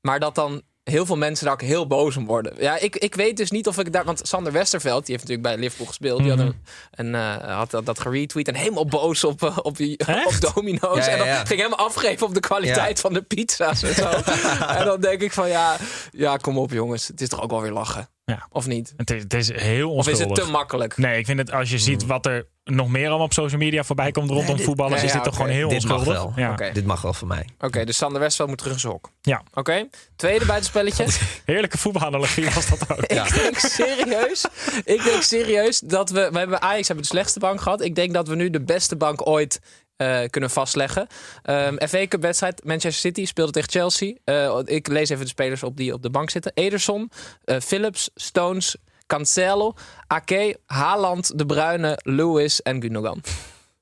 Maar dat dan heel veel mensen daar ook heel boos om worden. Ja, ik, ik weet dus niet of ik daar... Want Sander Westerveld, die heeft natuurlijk bij Liverpool gespeeld. Die had, Mhm. een, een, eh, had dat, dat geretweet en helemaal boos op, eh, op, die, op Domino's. Ja, ja, En dan ging helemaal afgeven op de kwaliteit Ja. van de pizza's en zo. (laughs) en dan denk ik van, ja, ja, kom op jongens. Het is toch ook wel weer lachen? Ja. Of niet? Het is, het is heel Of is onschuldig. het te makkelijk? Nee, ik vind het als je ziet wat er nog meer allemaal op social media voorbij komt rondom Nee, dit- voetballers, nee, is dit toch gewoon heel Dit mag wel. Ja. Dit mag wel van mij. Oké, dus Sander Westerveld moet terug in zijn hok. Ja. Oké, tweede buitenspelletje. (laughs) Heerlijke voetbalanalogie was dat ook. (laughs) Ik denk serieus, ik denk serieus dat we, we hebben Ajax hebben de slechtste bank gehad. Ik denk dat we nu de beste bank ooit eh, kunnen vastleggen. Ehm FA Cup wedstrijd, Manchester City speelde tegen Chelsea. Eh, ik lees even de spelers op die op de bank zitten. Ederson, eh, Phillips, Stones, Cancelo, Ake, Haaland, De Bruyne, Lewis en Gundogan.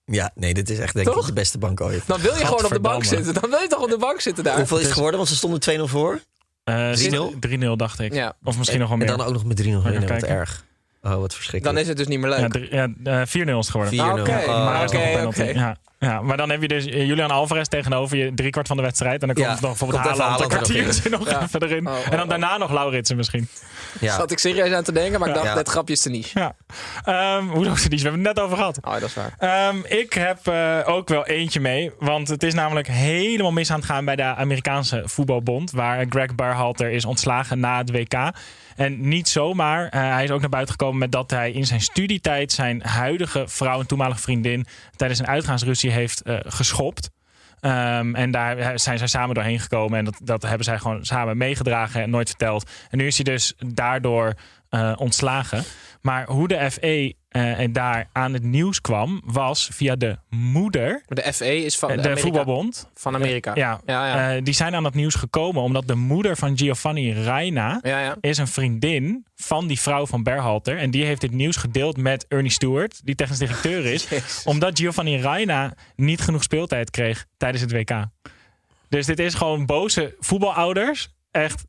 Ja, nee, dit is echt denk Toch? ik de beste bank ooit. Dan wil je gewoon op de bank zitten. Dan wil je toch op de bank zitten daar. Hoeveel is het geworden? Want ze stonden 2-0 voor. Eh, 3-0? 3-0 dacht ik. Ja. Of misschien nog wel En meer. dan ook nog met 3-0 Even winnen. Wat kijken. erg. Oh, wat Dan verschrikkelijk. is het dus niet meer leuk. Ja, ja, eh, 4-0 is het geworden. 4-0. Oké, Oh, maar er is nog een oké, penalty. oké. Ja. Ja, maar dan heb je dus eh, Julian Alvarez tegenover je driekwart van de wedstrijd. En dan komt Ja, nog bijvoorbeeld komt Haaland een er kwartiertje nog Ja. even erin. Oh, oh, en dan oh. daarna nog Lauritsen misschien. Ja. Zat ik serieus aan te denken, maar ik dacht, Ja. dit grapje is te niche. Ja. Ehm hoe doet het niet? We hebben het net over gehad. Oh, dat is waar. Ehm, ik heb eh, ook wel eentje mee. Want het is namelijk helemaal mis aan het gaan bij de Amerikaanse voetbalbond. Waar Greg Berhalter is ontslagen na het WK. En niet zomaar. Eh, hij is ook naar buiten gekomen met dat hij in zijn studietijd zijn huidige vrouw en toenmalige vriendin tijdens een uitgaansruzie heeft eh, geschopt. Ehm, en daar zijn zij samen doorheen gekomen. En dat, dat hebben zij gewoon samen meegedragen en nooit verteld. En nu is hij dus daardoor eh, ontslagen. Maar hoe de FE eh, en daar aan het nieuws kwam, was via de moeder, de FE is van eh, de, de Amerika- voetbalbond. Van Amerika. Ja, ja, ja. eh, die zijn aan het nieuws gekomen omdat de moeder van Giovanni Reina ja. is een vriendin van die vrouw van Berhalter. En die heeft dit nieuws gedeeld met Ernie Stewart, die technisch directeur is. (laughs) Jezus. omdat Giovanni Reina niet genoeg speeltijd kreeg tijdens het WK. Dus dit is gewoon boze voetbalouders. Echt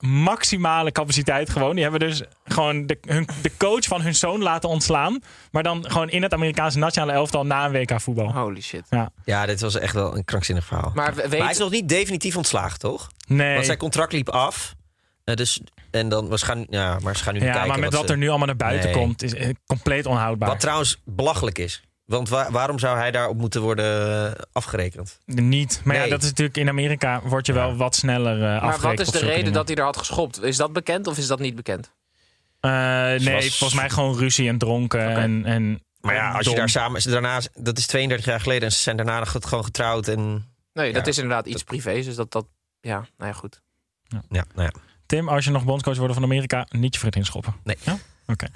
maximale capaciteit gewoon. Die hebben dus gewoon de, hun, de coach van hun zoon laten ontslaan. Maar dan gewoon in het Amerikaanse nationale elftal na een WK voetbal. Holy shit. ja, dit was echt wel een krankzinnig verhaal. Maar we- Maar hij is nog niet definitief ontslagen, toch? Nee. Want zijn contract liep af. Eh, dus, en dan, we gaan, ja, maar ze gaan nu ja, kijken. maar met wat ze- er nu allemaal naar buiten Nee. komt, is eh, compleet onhoudbaar. Wat trouwens belachelijk is. Want wa- waarom zou hij daarop moeten worden eh, afgerekend? Niet. Maar ja, dat is natuurlijk in Amerika word je wel wat sneller eh maar afgerekend. wat is de reden dingen. dat hij er had geschopt? Is dat bekend of is dat niet bekend? Eh, nee, volgens mij gewoon ruzie en dronken. En, en Maar ja, als je daar samen... Daarna, dat is 32 jaar geleden en ze zijn daarna nog gewoon getrouwd. En, Nee, dat is inderdaad iets privés. Dus dat, dat ja, nou ja, goed. ja, nou ja. Tim, als je nog bondscoach wordt van Amerika, niet je vriendin schoppen. Nee. Ja? Oké.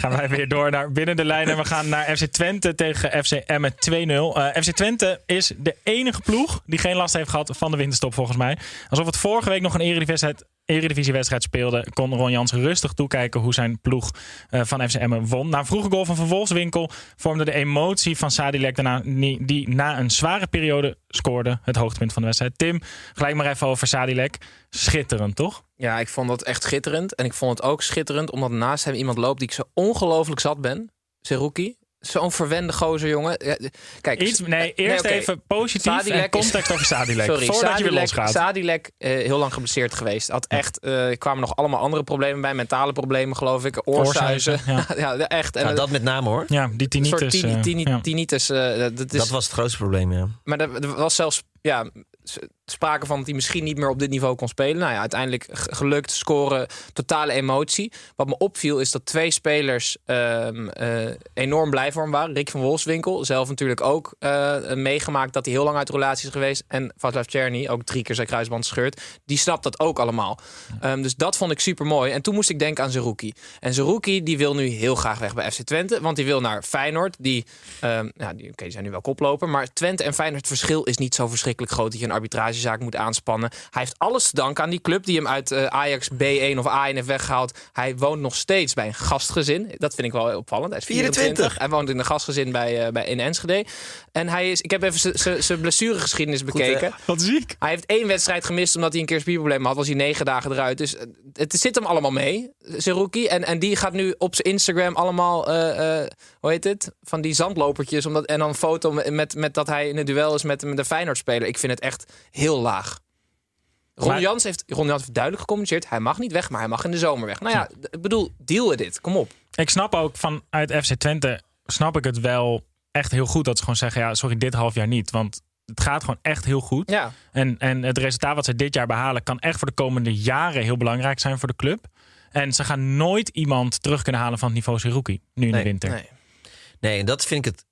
gaan wij weer door naar binnen de lijnen. We gaan naar FC Twente tegen FC Emmen 2-0. Eh, FC Twente is de enige ploeg die geen last heeft gehad van de winterstop volgens mij. Alsof het vorige week nog een eredivisiewedstrijd, eredivisiewedstrijd speelde, kon Ron Jans rustig toekijken hoe zijn ploeg eh, van FC Emmen won. Na een vroege goal van Wolfswinkel vormde de emotie van Sadilek daarna, die na een zware periode scoorde het hoogtepunt van de wedstrijd. Tim, gelijk maar even over Sadilek. Schitterend, toch? Ja, ik vond dat echt schitterend. En ik vond het ook schitterend omdat naast hem iemand loopt die ik zo ongelooflijk zat ben. Seruki. Zo'n verwende gozer, jongen. Kijk, Iets, nee, eerst even positief Sadilek en is- context over Sadilek. (laughs) Sorry, voordat je weer Sadilek, losgaat. Sadilek, eh, heel lang geblesseerd geweest. Had echt, eh, er kwamen nog allemaal andere problemen bij. Mentale problemen, geloof ik. Oorzuizen. (laughs) Ja, echt. En Nou, dat met name hoor. ja, die een soort tinnitus. tini- eh, tini- ja. tinnitus. eh, dat is, Dat was het grootste probleem, ja. Maar er, er was zelfs ja, sprake van dat hij misschien niet meer op dit niveau kon spelen. Nou ja, uiteindelijk gelukt, scoren, totale emotie. Wat me opviel is dat twee spelers ehm, eh, enorm blij voor hem waren. Rick van Wolfswinkel, zelf natuurlijk ook eh, meegemaakt dat hij heel lang uit de relatie is geweest. En Vaslav Czerny, ook drie keer zijn kruisband scheurt. Die snapt dat ook allemaal. Ehm, dus dat vond ik super mooi. En toen moest ik denken aan Zerouki. En Zerouki die wil nu heel graag weg bij FC Twente. Want die wil naar Feyenoord. Die, ja, die, oké, die zijn nu wel koploper. Maar Twente en Feyenoord het verschil is niet zo verschrikkelijk groot... dat je een arbitragezaak moet aanspannen. Hij heeft alles te danken aan die club die hem uit eh, Ajax B1 of A1 heeft weggehaald. Hij woont nog steeds bij een gastgezin. Dat vind ik wel opvallend. Hij is 24. 24. Hij woont in een gastgezin bij, eh, bij, in Enschede. En hij is, ik heb even zijn blessuregeschiedenis bekeken. Wat ziek. Hij heeft één wedstrijd gemist omdat hij een keer spierprobleem had. Was hij negen dagen eruit. Dus eh, het zit hem allemaal mee, Zerouki. En, en die gaat nu op zijn Instagram allemaal, hoe heet het? Van die zandlopertjes. Omdat, en dan een foto met, met, dat hij in het duel is met, met de Feyenoord-speler. Ik vind het echt heel laag. Ron Maar- Jans heeft, Ron Jans heeft duidelijk gecommuniceerd... hij mag niet weg, maar hij mag in de zomer weg. Nou ja, ik bedoel, deal with dit. Kom op. Ik snap ook vanuit FC Twente, snap ik het wel echt heel goed dat ze gewoon zeggen, ja, sorry, dit half jaar niet. Want het gaat gewoon echt heel goed. Ja. En, en het resultaat wat ze dit jaar behalen kan echt voor de komende jaren heel belangrijk zijn voor de club. En ze gaan nooit iemand terug kunnen halen van het niveau Seruki nu in Nee, de winter. Nee. Nee, en dat vind ik het.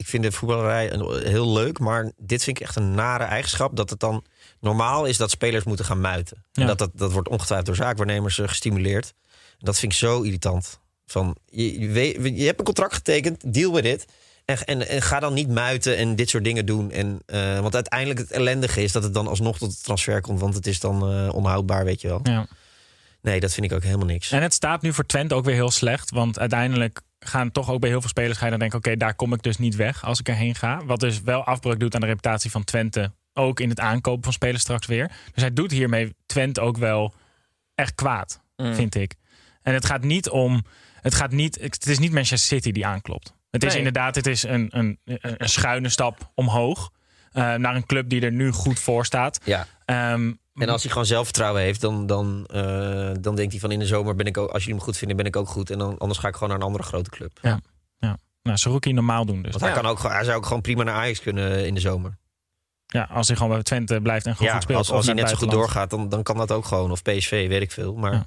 Ik vind de voetballerij een- heel leuk, maar dit vind ik echt een nare eigenschap. Dat het dan normaal is dat spelers moeten gaan muiten. Ja. En dat, dat, dat wordt ongetwijfeld door zaakwaarnemers eh, gestimuleerd. Dat vind ik zo irritant. Van, je, je, weet- je hebt een contract getekend, deal with it. En, en, en ga dan niet muiten en dit soort dingen doen. En, eh, want uiteindelijk het ellendige is dat het dan alsnog tot de transfer komt. Want het is dan eh, onhoudbaar, weet je wel. Ja. Nee, dat vind ik ook helemaal niks. En het staat nu voor Twente ook weer heel slecht. Want uiteindelijk gaan toch ook bij heel veel spelers ga je dan denken... oké, daar kom ik dus niet weg als ik erheen ga. Wat dus wel afbreuk doet aan de reputatie van Twente. Ook in het aankopen van spelers straks weer. Dus hij doet hiermee Twente ook wel echt kwaad, Mm. vind ik. En het gaat niet om... Het, gaat niet, het is niet Manchester City die aanklopt. Het is inderdaad het is een, een, een schuine stap omhoog. eh, naar een club die er nu goed voor staat. Ja. Ehm, En als hij gewoon zelfvertrouwen heeft, dan, dan, eh, dan denkt hij van in de zomer ben ik ook, als jullie me goed vinden, ben ik ook goed. En dan, anders ga ik gewoon naar een andere grote club. Ja. ja. Nou, Saruki normaal doen dus. Want hij, kan ook, hij zou ook gewoon prima naar Ajax kunnen in de zomer. Ja, als hij gewoon bij Twente blijft en gewoon Ja, goed speelt. als, als hij net zo goed doorgaat, dan, dan kan dat ook gewoon. Of PSV, weet ik veel. Maar Ja.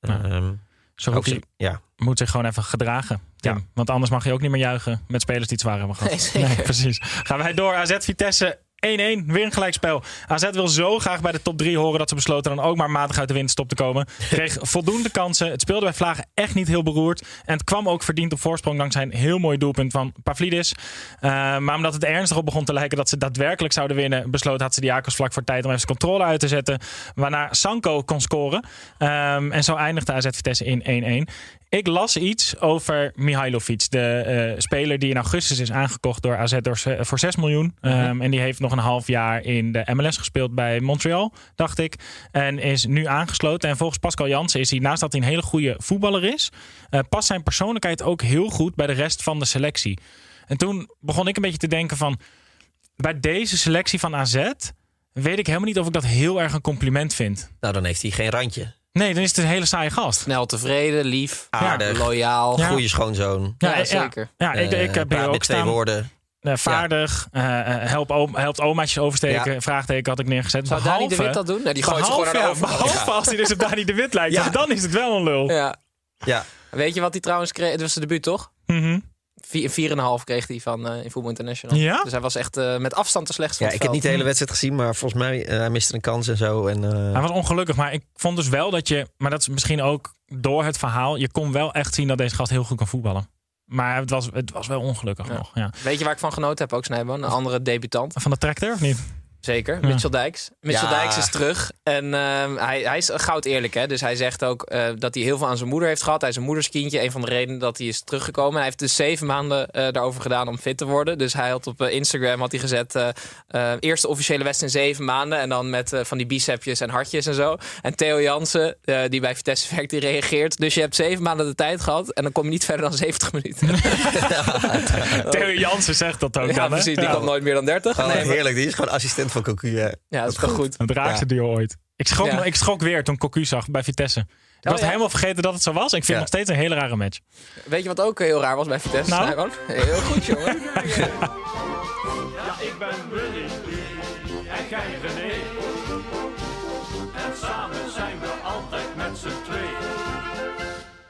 Ja. ehm, Saruki ook zo- ja. moet zich gewoon even gedragen. Tim. Ja. Want anders mag je ook niet meer juichen met spelers die het zwaar hebben gehad. (laughs) Nee, zeker. precies. Gaan wij door. AZ Vitesse 1-1. Weer een gelijkspel. AZ wil zo graag bij de top 3 horen dat ze besloten dan ook maar matig uit de winterstop te komen. Kreeg voldoende kansen. Het speelde bij Vlagen echt niet heel beroerd. En het kwam ook verdiend op voorsprong dankzij een heel mooi doelpunt van Pavlidis. Eh, maar omdat het er ernstig op begon te lijken dat ze daadwerkelijk zouden winnen, besloot had ze vlak voor tijd om even controle uit te zetten. Waarna Sanko kon scoren. Ehm, en zo eindigde AZ Vitesse in 1-1. Ik las iets over Mihailovic, de eh, speler die in augustus is aangekocht door AZ door, voor 6 miljoen. Ehm, En die heeft nog een half jaar in de MLS gespeeld bij Montreal, dacht ik. En is nu aangesloten. En volgens Pascal Jansen is hij, naast dat hij een hele goede voetballer is, eh, past zijn persoonlijkheid ook heel goed bij de rest van de selectie. En toen begon ik een beetje te denken van, bij deze selectie van AZ weet ik helemaal niet of ik dat heel erg een compliment vind. Nou, dan heeft hij geen randje. Nee, dan is het een hele saaie gast. Snel tevreden, lief, Aardig. loyaal. Ja. Goede schoonzoon. Ja, Ja, zeker. Ja, ik, Eh, ik heb praat hier ook met twee staan. woorden. Eh, vaardig, eh, eh, help oom, helpt omaatjes oversteken. Ja. Vraagteken had ik neergezet. Zou Dani de Behalve- Wit dat doen? Nee, die gooit ze behalve, gewoon naar de ja, overkant. behalve als hij dus op Dani de Wit lijkt. Dan is het wel een lul. Ja. Ja. Weet je wat hij trouwens kreeg? Het was zijn debuut, toch? Mhm. Vier- 4,5 kreeg hij van eh in Voetbal International. Ja? Dus hij was echt eh, met afstand de slechtste ja, ik heb niet de hele wedstrijd gezien, maar volgens mij eh, hij miste een kans en zo. En, eh, Hij was ongelukkig, maar ik vond dus wel dat je... Maar dat is misschien ook door het verhaal. Je kon wel echt zien dat deze gast heel goed kan voetballen. Maar het was, het was wel ongelukkig Ja. nog. Ja. Weet je waar ik van genoten heb ook, Snijboon? Een andere debutant. Van de tractor of niet? Zeker, Ja. Mitchell Dijks. Mitchell Ja. Dijks is terug. En ehm, hij, hij is goud eerlijk. Hè? Dus hij zegt ook eh, dat hij heel veel aan zijn moeder heeft gehad. Hij is een moederskindje. Een van de redenen dat hij is teruggekomen. Hij heeft dus zeven maanden eh, daarover gedaan om fit te worden. Dus hij had op eh, Instagram had hij gezet... eh, eh, eerste officiële wedstrijd in zeven maanden. En dan met eh, van die bicepjes en hartjes en zo. En Theo Jansen, eh, die bij Vitesse (laughs) werkt, die reageert. Dus je hebt zeven maanden de tijd gehad. En dan kom je niet verder dan 70 minuten. (laughs) (laughs) Theo Jansen zegt dat ook ja, dan, precies. Die Ja. komt nooit meer dan 30. oh, Nee, maar- heerlijk, die is gewoon assistent van Cocu. Ja. ja, dat is toch goed. Het raarste duo ooit. Ik schrok, Ja. ik schrok weer toen Cocu zag bij Vitesse. Ik Oh, was ja? helemaal vergeten dat het zo was. Ik vind Ja. het nog steeds een hele rare match. Weet je wat ook heel raar was bij Vitesse? Nou? Heel goed, jongen. (laughs) Ja, ik ben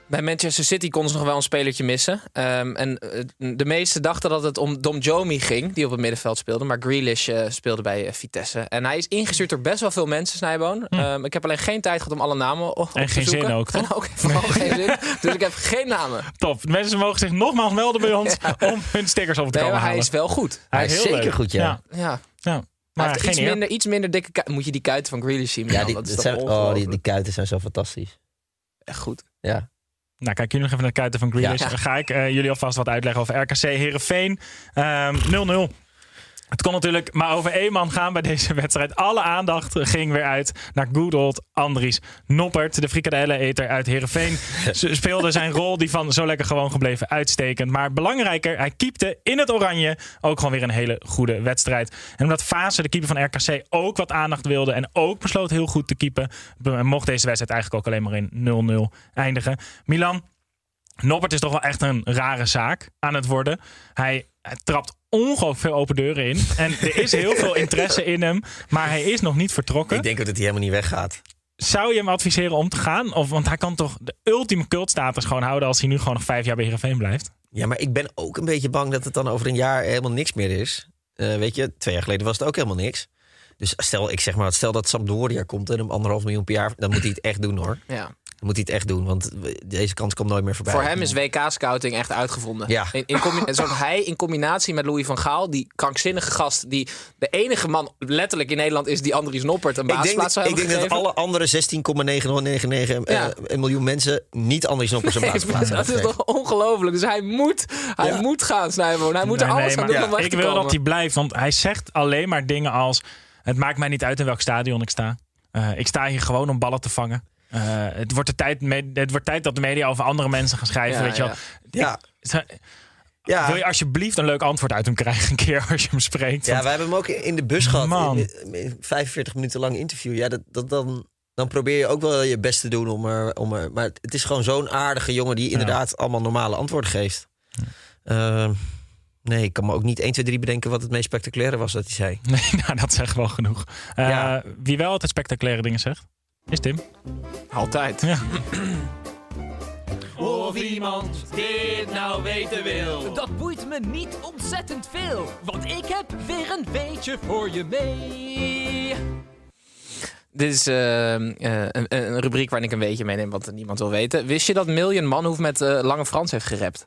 Bij Manchester City konden ze nog wel een spelertje missen. Ehm, en eh, de meesten dachten dat het om Dom Jomi ging, die op het middenveld speelde. Maar Grealish eh, speelde bij eh, Vitesse. En hij is ingestuurd door best wel veel mensen, Snijboon. Ehm, ik heb alleen geen tijd gehad om alle namen op Hm. En te geen zin ook, (laughs) toch? En ook vooral geen zin. Dus ik heb geen namen. (laughs) Top. Mensen mogen zich nogmaals melden bij ons (laughs) om hun stickers over te Nee, komen maar hij halen. is wel goed. Hij is is heel zeker leuk. goed, ja. Ja, Ja. ja. Maar iets eer. minder, iets minder dikke ku- Moet je die kuiten van Grealish zien? Ja, die, dat is zijn, oh, die, die kuiten zijn zo fantastisch. Echt goed. Ja. Nou, kijk jullie nog even naar de kuiten van Grealish. Ja. Dan ga ik eh, jullie alvast wat uitleggen over RKC Herenveen. Ehm 0-0. Het kon natuurlijk maar over één man gaan bij deze wedstrijd. Alle aandacht ging weer uit naar good old Andries Noppert. De frikadellen-eter uit Heerenveen. (laughs) Ze speelde zijn rol, die van zo lekker gewoon gebleven, uitstekend. Maar belangrijker, hij keepte in het oranje ook gewoon weer een hele goede wedstrijd. En omdat Fase, de keeper van RKC, ook wat aandacht wilde... en ook besloot heel goed te keepen... mocht deze wedstrijd eigenlijk ook alleen maar in 0-0 eindigen. Milan, Noppert is toch wel echt een rare zaak aan het worden. Hij, hij trapt ongelooflijk veel open deuren in. En er is heel veel interesse in hem, maar hij is nog niet vertrokken. Ik denk dat hij helemaal niet weggaat. Zou je hem adviseren om te gaan? Of, want hij kan toch de ultieme cultstatus gewoon houden als hij nu gewoon nog vijf jaar bij Heerenveen blijft? Ja, maar ik ben ook een beetje bang dat het dan over een jaar helemaal niks meer is. Eh, weet je, twee jaar geleden was het ook helemaal niks. Dus stel, ik zeg maar, stel dat Sampdoria komt en hem anderhalf miljoen per jaar, dan moet hij het echt doen hoor. Ja. Dan moet hij het echt doen, want deze kans komt nooit meer voorbij. Voor hem is WK-scouting echt uitgevonden. Ja. In, in hij in combinatie met Louis van Gaal, die krankzinnige gast, die de enige man letterlijk in Nederland is die Andries Noppert een Ik dat, zou ik hebben denk dat alle andere 16,999 Ja. eh, miljoen mensen niet Andries Noppers een (laughs) Nee, basisplaats dat hebben is toch ongelooflijk. Dus hij moet, hij Ja. moet gaan, Snijboon. Hij moet er alles nee, aan doen maar om weg Ik te wil komen. dat hij blijft, want hij zegt alleen maar dingen als... Het maakt mij niet uit in welk stadion ik sta. Eh, ik sta hier gewoon om ballen te vangen. Eh, het, wordt de tijd, het wordt tijd dat de media over andere mensen gaan schrijven. Ja, weet je wel. Ja. Ja. Wil je alsjeblieft een leuk antwoord uit hem krijgen een (laughs) keer als je hem spreekt? Ja, wij hebben hem ook in de bus gehad. Man. In, in 45 minuten lang interview. Ja, dat, dat, dan, dan probeer je ook wel je best te doen om er, om er. Maar het is gewoon zo'n aardige jongen die inderdaad allemaal normale antwoorden geeft. Ehm, nee, ik kan me ook niet 1, 2, 3 bedenken wat het meest spectaculaire was dat hij zei. Nee, (laughs) nou, dat zegt wel genoeg. Eh. Wie wel altijd spectaculaire dingen zegt, is Tim. Altijd. Ja. (clears throat) Of iemand dit nou weten wil. Dat boeit me niet ontzettend veel, want ik heb weer een weetje voor je mee. Dit is eh, eh, een, een rubriek waarin ik een beetje meeneem wat niemand wil weten. Wist je dat Million Manhoef met eh, Lange Frans heeft gerapt?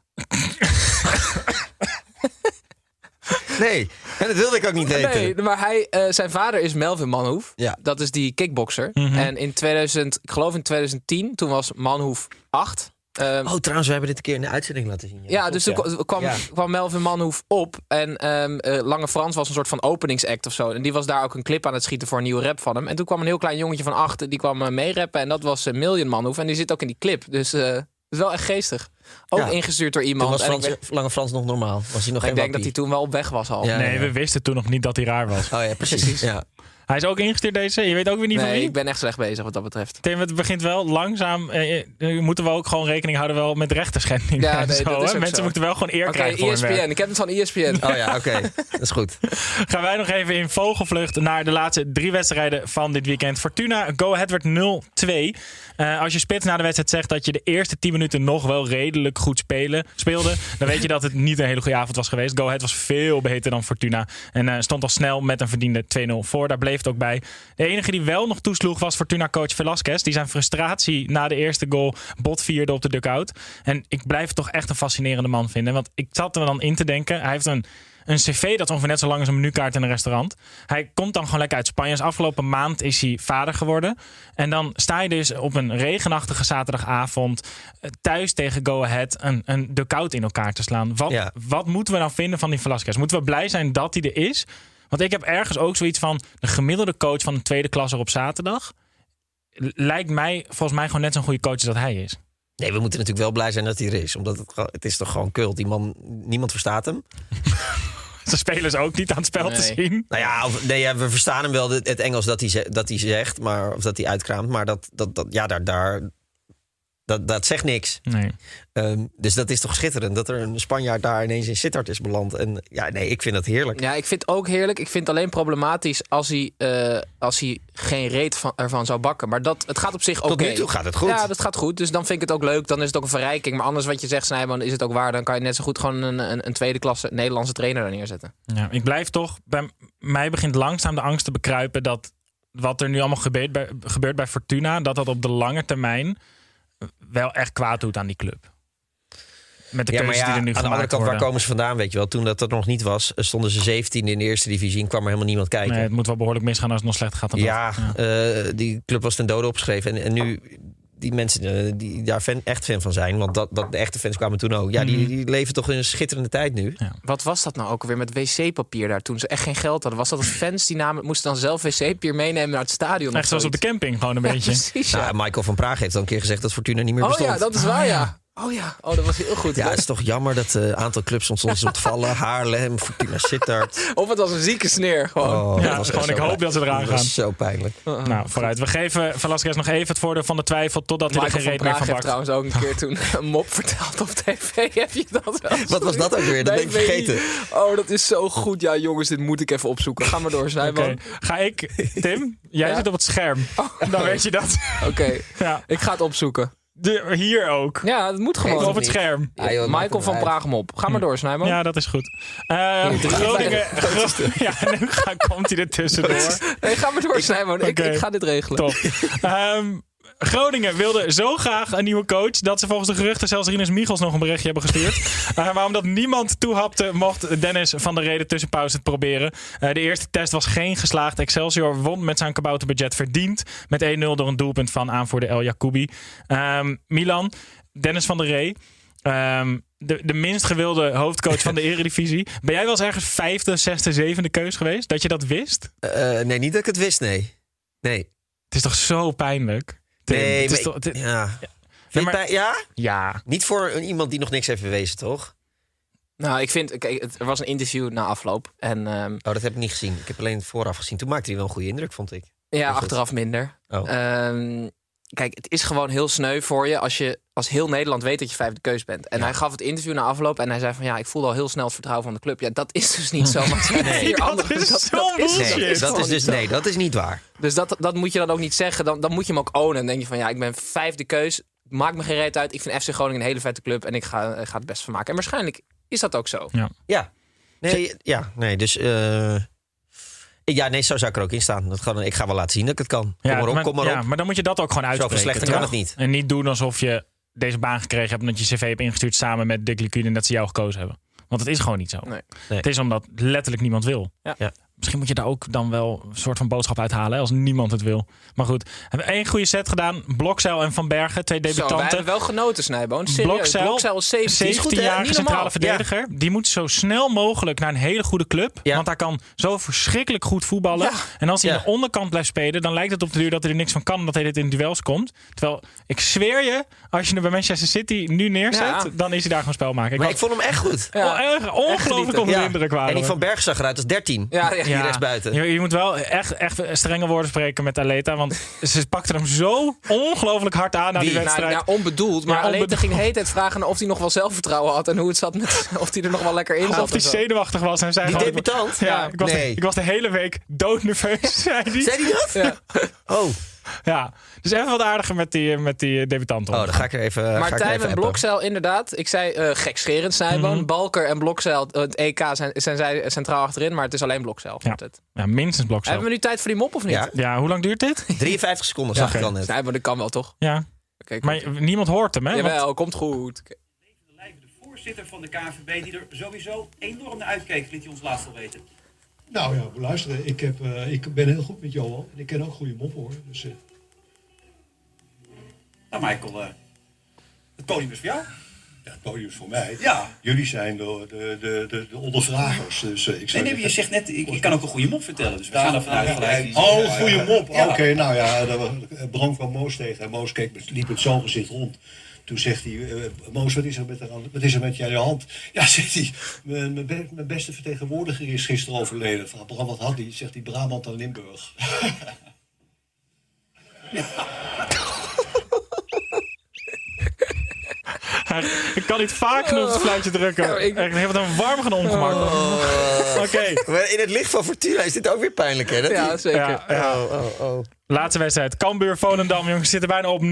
Nee, en (laughs) dat wilde ik ook niet weten. Nee, maar hij, eh, zijn vader is Melvin Manhoef. Ja. Dat is die kickboxer. Mhm. En in 2000, ik geloof in 2010, toen was Manhoef 8. Ehm, Oh, trouwens, we hebben dit een keer in de uitzending laten zien. Ja, dus toen kwam, Ja. kwam Melvin Manhoef op. En ehm, eh, Lange Frans was een soort van openingsact of zo. En die was daar ook een clip aan het schieten voor een nieuwe rap van hem. En toen kwam een heel klein jongetje van acht. Die kwam eh, meerappen. En dat was Million Manhoef. En die zit ook in die clip. Dus eh, het is wel echt geestig. Ook Ja. ingestuurd door Toen iemand. was En ik, Lange Frans nog normaal. Was hij nog ik geen denk dat hij toen wel op weg was al. Ja. Nee, we wisten toen nog niet dat hij raar was. Oh ja, precies. Ja. Hij is ook ingestuurd deze. Je weet ook weer niet van Nee, wie. ik ben echt slecht bezig wat dat betreft. Tim, het begint wel langzaam. Eh, eh, moeten we ook gewoon rekening houden wel met rechterschending. Ja, nee, zo, dat is Mensen zo. moeten wel gewoon eer Oké, krijgen werk. ESPN. Ik heb het van ESPN. (laughs) Oh ja, oké. Dat is goed. (laughs) Gaan wij nog even in vogelvlucht naar de laatste drie wedstrijden van dit weekend. Fortuna, Go Ahead werd 0-2. Eh, als je spits na de wedstrijd zegt dat je de eerste 10 minuten nog wel redelijk goed spelen, speelde, dan weet je dat het niet een hele goede avond was geweest. Go Ahead was veel beter dan Fortuna en eh, stond al snel met een verdiende 2-0 voor. Daar bleef ook bij. De enige die wel nog toesloeg was Fortuna-coach Velasquez. Die zijn frustratie na de eerste goal bot vierde op de dugout. En ik blijf het toch echt een fascinerende man vinden. Want ik zat er dan in te denken. Hij heeft een een cv dat ongeveer net zo lang als een menukaart in een restaurant. Hij komt dan gewoon lekker uit Spanje. Dus afgelopen maand is hij vader geworden. En dan sta je dus op een regenachtige zaterdagavond eh, thuis tegen Go Ahead een, een dugout in elkaar te slaan. Wat, Ja. wat moeten we nou vinden van die Velasquez? Moeten we blij zijn dat hij er is? Want ik heb ergens ook zoiets van de gemiddelde coach van een tweede klasser op zaterdag. Lijkt mij volgens mij gewoon net zo'n goede coach als dat hij is. Nee, we moeten natuurlijk wel blij zijn dat hij er is. Omdat het, is toch gewoon kult. Die man, niemand verstaat hem. (laughs) Zijn spelers ook niet aan het spel te zien. Nou ja, of, nee, ja we verstaan hem wel, het, het Engels dat hij, ze- dat hij zegt. Maar, of dat hij uitkraamt. Maar dat, dat, dat, ja, daar, daar, dat, dat zegt niks. Nee. Ehm, dus dat is toch schitterend dat er een Spanjaard daar ineens in Sittard is beland. En ja, nee, ik vind dat heerlijk. Ja, ik vind het ook heerlijk. Ik vind het alleen problematisch als hij, eh, als hij geen reet van, ervan zou bakken. Maar dat, het gaat op zich oké. Tot nu toe gaat het goed. Ja, dat gaat goed. Dus dan vind ik het ook leuk. Dan is het ook een verrijking. Maar anders wat je zegt, Snijman, is het ook waar. Dan kan je net zo goed gewoon een, een, een tweede klasse Nederlandse trainer daar neerzetten. Ja, ik blijf toch, bij mij begint langzaam de angst te bekruipen dat wat er nu allemaal gebeurt bij, gebeurt bij Fortuna, dat dat op de lange termijn wel echt kwaad doet aan die club. Met de ja, maar ja, die er nu aan de andere kant, waar komen ze vandaan, weet je wel? Toen dat er nog niet was, eh, stonden ze 17 in de eerste divisie en kwam er helemaal niemand kijken. Nee, het moet wel behoorlijk misgaan als het nog slecht gaat. Dan ja, dat. eh, die club was ten dode opgeschreven. En, en nu, die mensen eh, die daar fan, echt fan van zijn, want dat, dat, de echte fans kwamen toen ook. Ja, Mhm. die, die leven toch in een schitterende tijd nu. Wat was dat nou ook alweer met wc-papier daar toen ze echt geen geld hadden? Was dat als fans die namen, moesten dan zelf wc-papier meenemen naar het stadion? Echt zoals op de camping, gewoon een beetje. Precies, ja. Nou, Michael van Praag heeft al een keer gezegd dat Fortuna niet meer Oh bestond. ja, dat is waar, ja. Oh ja, oh, dat was heel goed. Ja, het is toch jammer dat een aantal clubs ons soms ontvallen. (laughs) Haarlem, Fortuna Sittard. Of het was een zieke sneer gewoon. Oh, Ja, dat was gewoon, ik hoop dat ze eraan Dat gaan. was zo pijnlijk. Nou, vooruit. We geven Velasquez nog even het voordeel van de twijfel totdat hij er geen van reet meer van bakt. trouwens ook een keer toen (laughs) een mop verteld op tv. (laughs) Heb je dat wel? Wat was dat ook weer? Dat ben ik vergeten. Oh, dat is zo goed. Ja, jongens, dit moet ik even opzoeken. Ga maar door, Oké, Snijboon. Ga ik, Tim, jij Ja? zit op het scherm. Dan weet je dat. Oké, Ja. ik ga het opzoeken. De, hier ook. Ja, dat moet gewoon. op het scherm. Ah, joh, Michael van uit. Praag mop. Ga maar door, Snijboon. Ja, dat is goed. Eh, Groningen. (laughs) ja, nu (laughs) ga, komt hij er tussendoor. Nee, ga maar door, Snijboon. Ik, ik ga dit regelen. Top. (laughs) Ehm, Groningen wilde zo graag een nieuwe coach dat ze volgens de geruchten zelfs Rinus Michels nog een berichtje hebben gestuurd. (laughs) Eh, maar omdat niemand toehapte, mocht Dennis van der Reden tussen pauze het proberen. Eh, de eerste test was geen geslaagd. Excelsior won met zijn kabouterbudget verdiend. Met 1-0 door een doelpunt van aanvoerder El Jacoubi. Ehm, Milan, Dennis van der Ree. ehm, de, de minst gewilde hoofdcoach van de (laughs) Eredivisie. Ben jij wel eens ergens vijfde, zesde, zevende keus geweest? Dat je dat wist? Eh, nee, niet dat ik het wist, nee. Nee. Het is toch zo pijnlijk? Nee, het is maar- toch, het- Ja. Vind je maar- bij- ja? ja. Niet voor een- iemand die nog niks heeft bewezen, toch? Nou, ik vind... Kijk, het- er was een interview na afloop. En ehm, Oh, dat heb ik niet gezien. Ik heb alleen het vooraf gezien. Toen maakte hij wel een goede indruk, vond ik. ja, achteraf minder. Oh. Ehm, kijk, het is gewoon heel sneu voor je als je als heel Nederland weet dat je vijfde keus bent. En hij gaf het interview na afloop en hij zei van ja, ik voelde al heel snel het vertrouwen van de club. Ja, dat is dus niet (laughs) zo. Maar zijn vier dat andere- is dat. Nee, dat is dus, nee, dat is niet waar. Dus dat, dat moet je dan ook niet zeggen. Dan, dan moet je hem ook ownen. Dan denk je van ja, ik ben vijfde keus. Maakt me geen reet uit. Ik vind FC Groningen een hele vette club en ik ga, ik ga het best van maken. En waarschijnlijk is dat ook zo. Ja. Nee, ja, nee, dus... eh, ja, nee, zo zou ik er ook in staan. Dat gewoon, ik ga wel laten zien dat ik het kan. Kom Ja, maar op, maar, kom maar ja, op. maar dan moet je dat ook gewoon Zo uitspreken. verslechterd toch? kan het niet. En niet doen alsof je deze baan gekregen hebt... omdat je cv hebt ingestuurd samen met Dick Liquide... en dat ze jou gekozen hebben. Want het is gewoon niet zo. Nee. Nee. Het is omdat letterlijk niemand wil. Ja. Ja. Misschien moet je daar ook dan wel een soort van boodschap uithalen... als niemand het wil. Maar goed, we hebben één goede set gedaan. Blokzeil en Van Bergen, twee Zo, wij debutanten. hebben wel genoten, Snijboon. Blokzeil, Blokzeil is 17. Is goed, hè? 17-jarige Niet centrale verdediger. Die moet zo snel mogelijk naar een hele goede club. Ja. Want hij kan zo verschrikkelijk goed voetballen. Ja. En als hij Ja. aan de onderkant blijft spelen, dan lijkt het op de duur dat hij er niks van kan. Omdat hij dit in duels komt. Terwijl, ik zweer je, als je hem bij Manchester City nu neerzet, Ja. dan is hij daar gewoon spel maken. Ik Maar ik vond hem echt goed. Ja. oh, erg ongelooflijk onder de Ja. indruk waren En die van Berg zag eruit als 13. Ja, ja. Die rechtsbuiten. Je, je moet wel echt, echt strenge woorden spreken met Aleta. Want (laughs) ze pakte hem zo ongelooflijk hard aan na die? Nou, wedstrijd. Nou, nou, onbedoeld. Maar Ja, onbedoeld. ging de hele tijd vragen of hij nog wel zelfvertrouwen had. En hoe het zat met of hij er nog wel lekker in zat. Alsof hij zenuwachtig was. En zei Die debutant? Ja, ik was, de, Nee. ik was de hele week doodnerveus, (laughs) zei hij. Zei hij dat? Ja. Oh. (laughs) Ja, dus even wat aardiger met die, met die debutant. oh, dan ga ik er even ga ik er Martijn even en. Blokzeil, inderdaad. Ik zei uh, gekscherend Snijboon. Mhm. Balker en Blokzeil, uh, het EK zijn, zijn zij centraal achterin. Maar het is alleen Blokzeil. Ja. het. Ja, minstens blok Hebben we nu tijd voor die mop of niet? Ja. Ja, hoe lang duurt dit? (laughs) 53 seconden zag ik al net. Snijboon, dat kan wel toch? Ja, Oké, komt maar niemand hoort hem, hè? Want- Jawel, komt goed. de voorzitter van de KNVB die er sowieso enorm naar uitkeek, liet hij ons laatst al weten. Nou ja, luisteren. Ik, heb, eh, ik ben heel goed met Johan. En ik ken ook goede moppen hoor. Dus, eh, Nou Michael, eh, het podium is voor jou. ja, het podium is voor mij. Ja. Jullie zijn de, de, de, de, de ondervragers. Dus, ik Nee, nee, je zegt net, ik, ik kan ook een goede mop vertellen. Dus we gaan er vanuit gelijk. Oh, goede mop. Ja. Oké, nou ja, Bram kwam Moos tegen. En Moos keek, liep met zo'n gezicht rond. Toen zegt hij, eh, Moos, wat is, er met wat is er met je aan je hand? Ja, (laughs) zegt hij, mijn, mijn be- mijn beste vertegenwoordiger is gisteren overleden. Van, Bram, wat had hij? Zegt hij, Brabant en Limburg. (laughs) ik kan niet vaak genoeg het fluitje drukken. Ja, ik- heeft het een warm gaan ongemak. (laughs) Oké. Maar in het licht van Fortuna is dit ook weer pijnlijk, hè? Dat Ja, zeker. Ja, ja. Oh, oh, oh. Laatste wedstrijd. Cambuur, Volendam, jongens, zitten bijna op 0-3.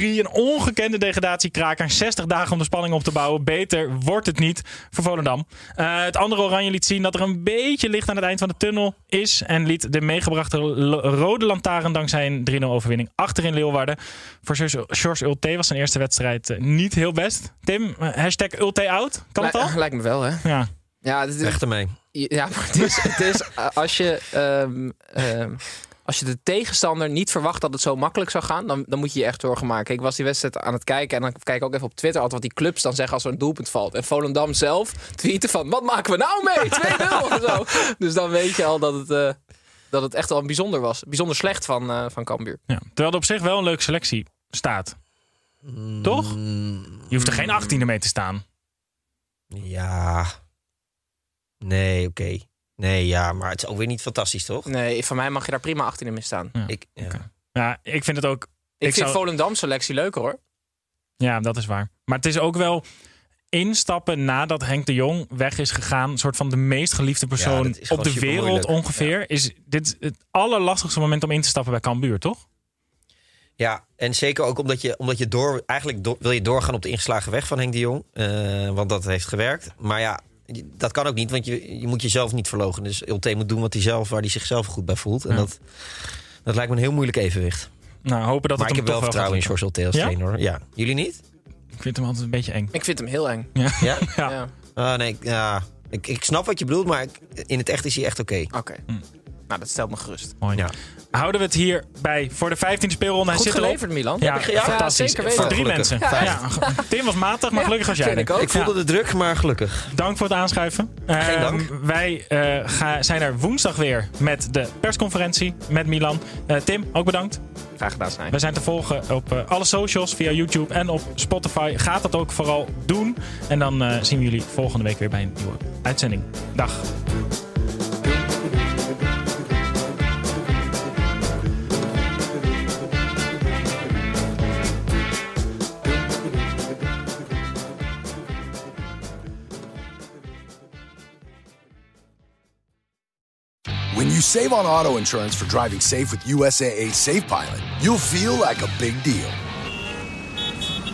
Een ongekende degradatiekraker. 60 dagen om de spanning op te bouwen. Beter wordt het niet voor Volendam. Eh, het andere Oranje liet zien dat er een beetje licht aan het eind van de tunnel is. En liet de meegebrachte rode lantaarn dankzij een 3-0 overwinning achterin Leeuwarden. Voor George Ulte was zijn eerste wedstrijd eh, niet heel best. Tim, eh, hashtag Ulte out. Kan het al? Li- Lijkt me wel, hè? Ja. Ja, dit is, Weg ermee. Ja, (laughs) maar het is, het is als je. ehm, ehm, als je de tegenstander niet verwacht dat het zo makkelijk zou gaan, dan, dan moet je je echt zorgen maken. Ik was die wedstrijd aan het kijken en dan kijk ik ook even op Twitter altijd wat die clubs dan zeggen als er een doelpunt valt. En Volendam zelf tweeten van, wat maken we nou mee? (laughs) 2-0 of zo. Dus dan weet je al dat het, eh, dat het echt wel een bijzonder was. Bijzonder slecht van, eh van Cambuur. Ja. Terwijl er op zich wel een leuke selectie staat. Toch? Je hoeft er geen 18e mee te staan. Ja. Nee, oké. Nee, ja, maar het is ook weer niet fantastisch, toch? Nee, van mij mag je daar prima 18 in mee staan. Ik, ja. Ja, ik vind het ook... Ik, vind zou- Volendam selectie leuker hoor. Ja, dat is waar. Maar het is ook wel instappen nadat Henk de Jong weg is gegaan. Een soort van de meest geliefde persoon op de wereld ongeveer. Is dit het allerlastigste moment om in te stappen bij Cambuur, toch? Ja, en zeker ook omdat je, omdat je door... Eigenlijk do- wil je doorgaan op de ingeslagen weg van Henk de Jong. eh, want dat heeft gewerkt. Maar ja, dat kan ook niet, want je, je moet jezelf niet verlogen. Dus Ulte moet doen wat hij zelf, waar hij zichzelf goed bij voelt. En Ja. dat, dat lijkt me een heel moeilijk evenwicht. Nou, hopen dat maar het ik hem heb wel vertrouwen in George. Ulte als Ja? trainer. Ja. Jullie niet? Ik vind hem altijd een beetje eng. Ik vind hem heel eng. Ja. (laughs) Ja? Ja. Ja. Ah, nee, ik- ja. Ik, ik snap wat je bedoelt, maar ik- in het echt is hij echt oké. Oké. Nou, dat stelt me gerust. Mooi. Ja. Houden we het hierbij voor de 15e speelronde. Hij Goed zit erop. geleverd, Milan. Ja, fantastisch. zeker weten. Voor drie mensen. Ja. Ja. (laughs) Tim was matig, maar gelukkig als jij er. ik ook. Ik voelde de druk, maar gelukkig. Dank voor het aanschuiven. Geen dank. Ehm, wij eh, ga- zijn er woensdag weer met de persconferentie met Milan. Eh, Tim, ook bedankt. Graag gedaan, Snij. We zijn te volgen op eh, alle socials via YouTube en op Spotify. Gaat dat ook vooral doen. En dan eh, zien we jullie volgende week weer bij een nieuwe uitzending. Dag. You save on auto insurance for driving safe with USAA Safe Pilot, you'll feel like a big deal,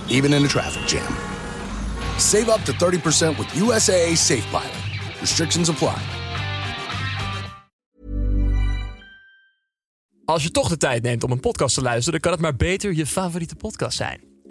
even in a traffic jam. Save up to 30% with USAA Safe Pilot. Restrictions apply. Als je toch de tijd neemt om een podcast te luisteren, dan kan het maar beter je favoriete podcast zijn.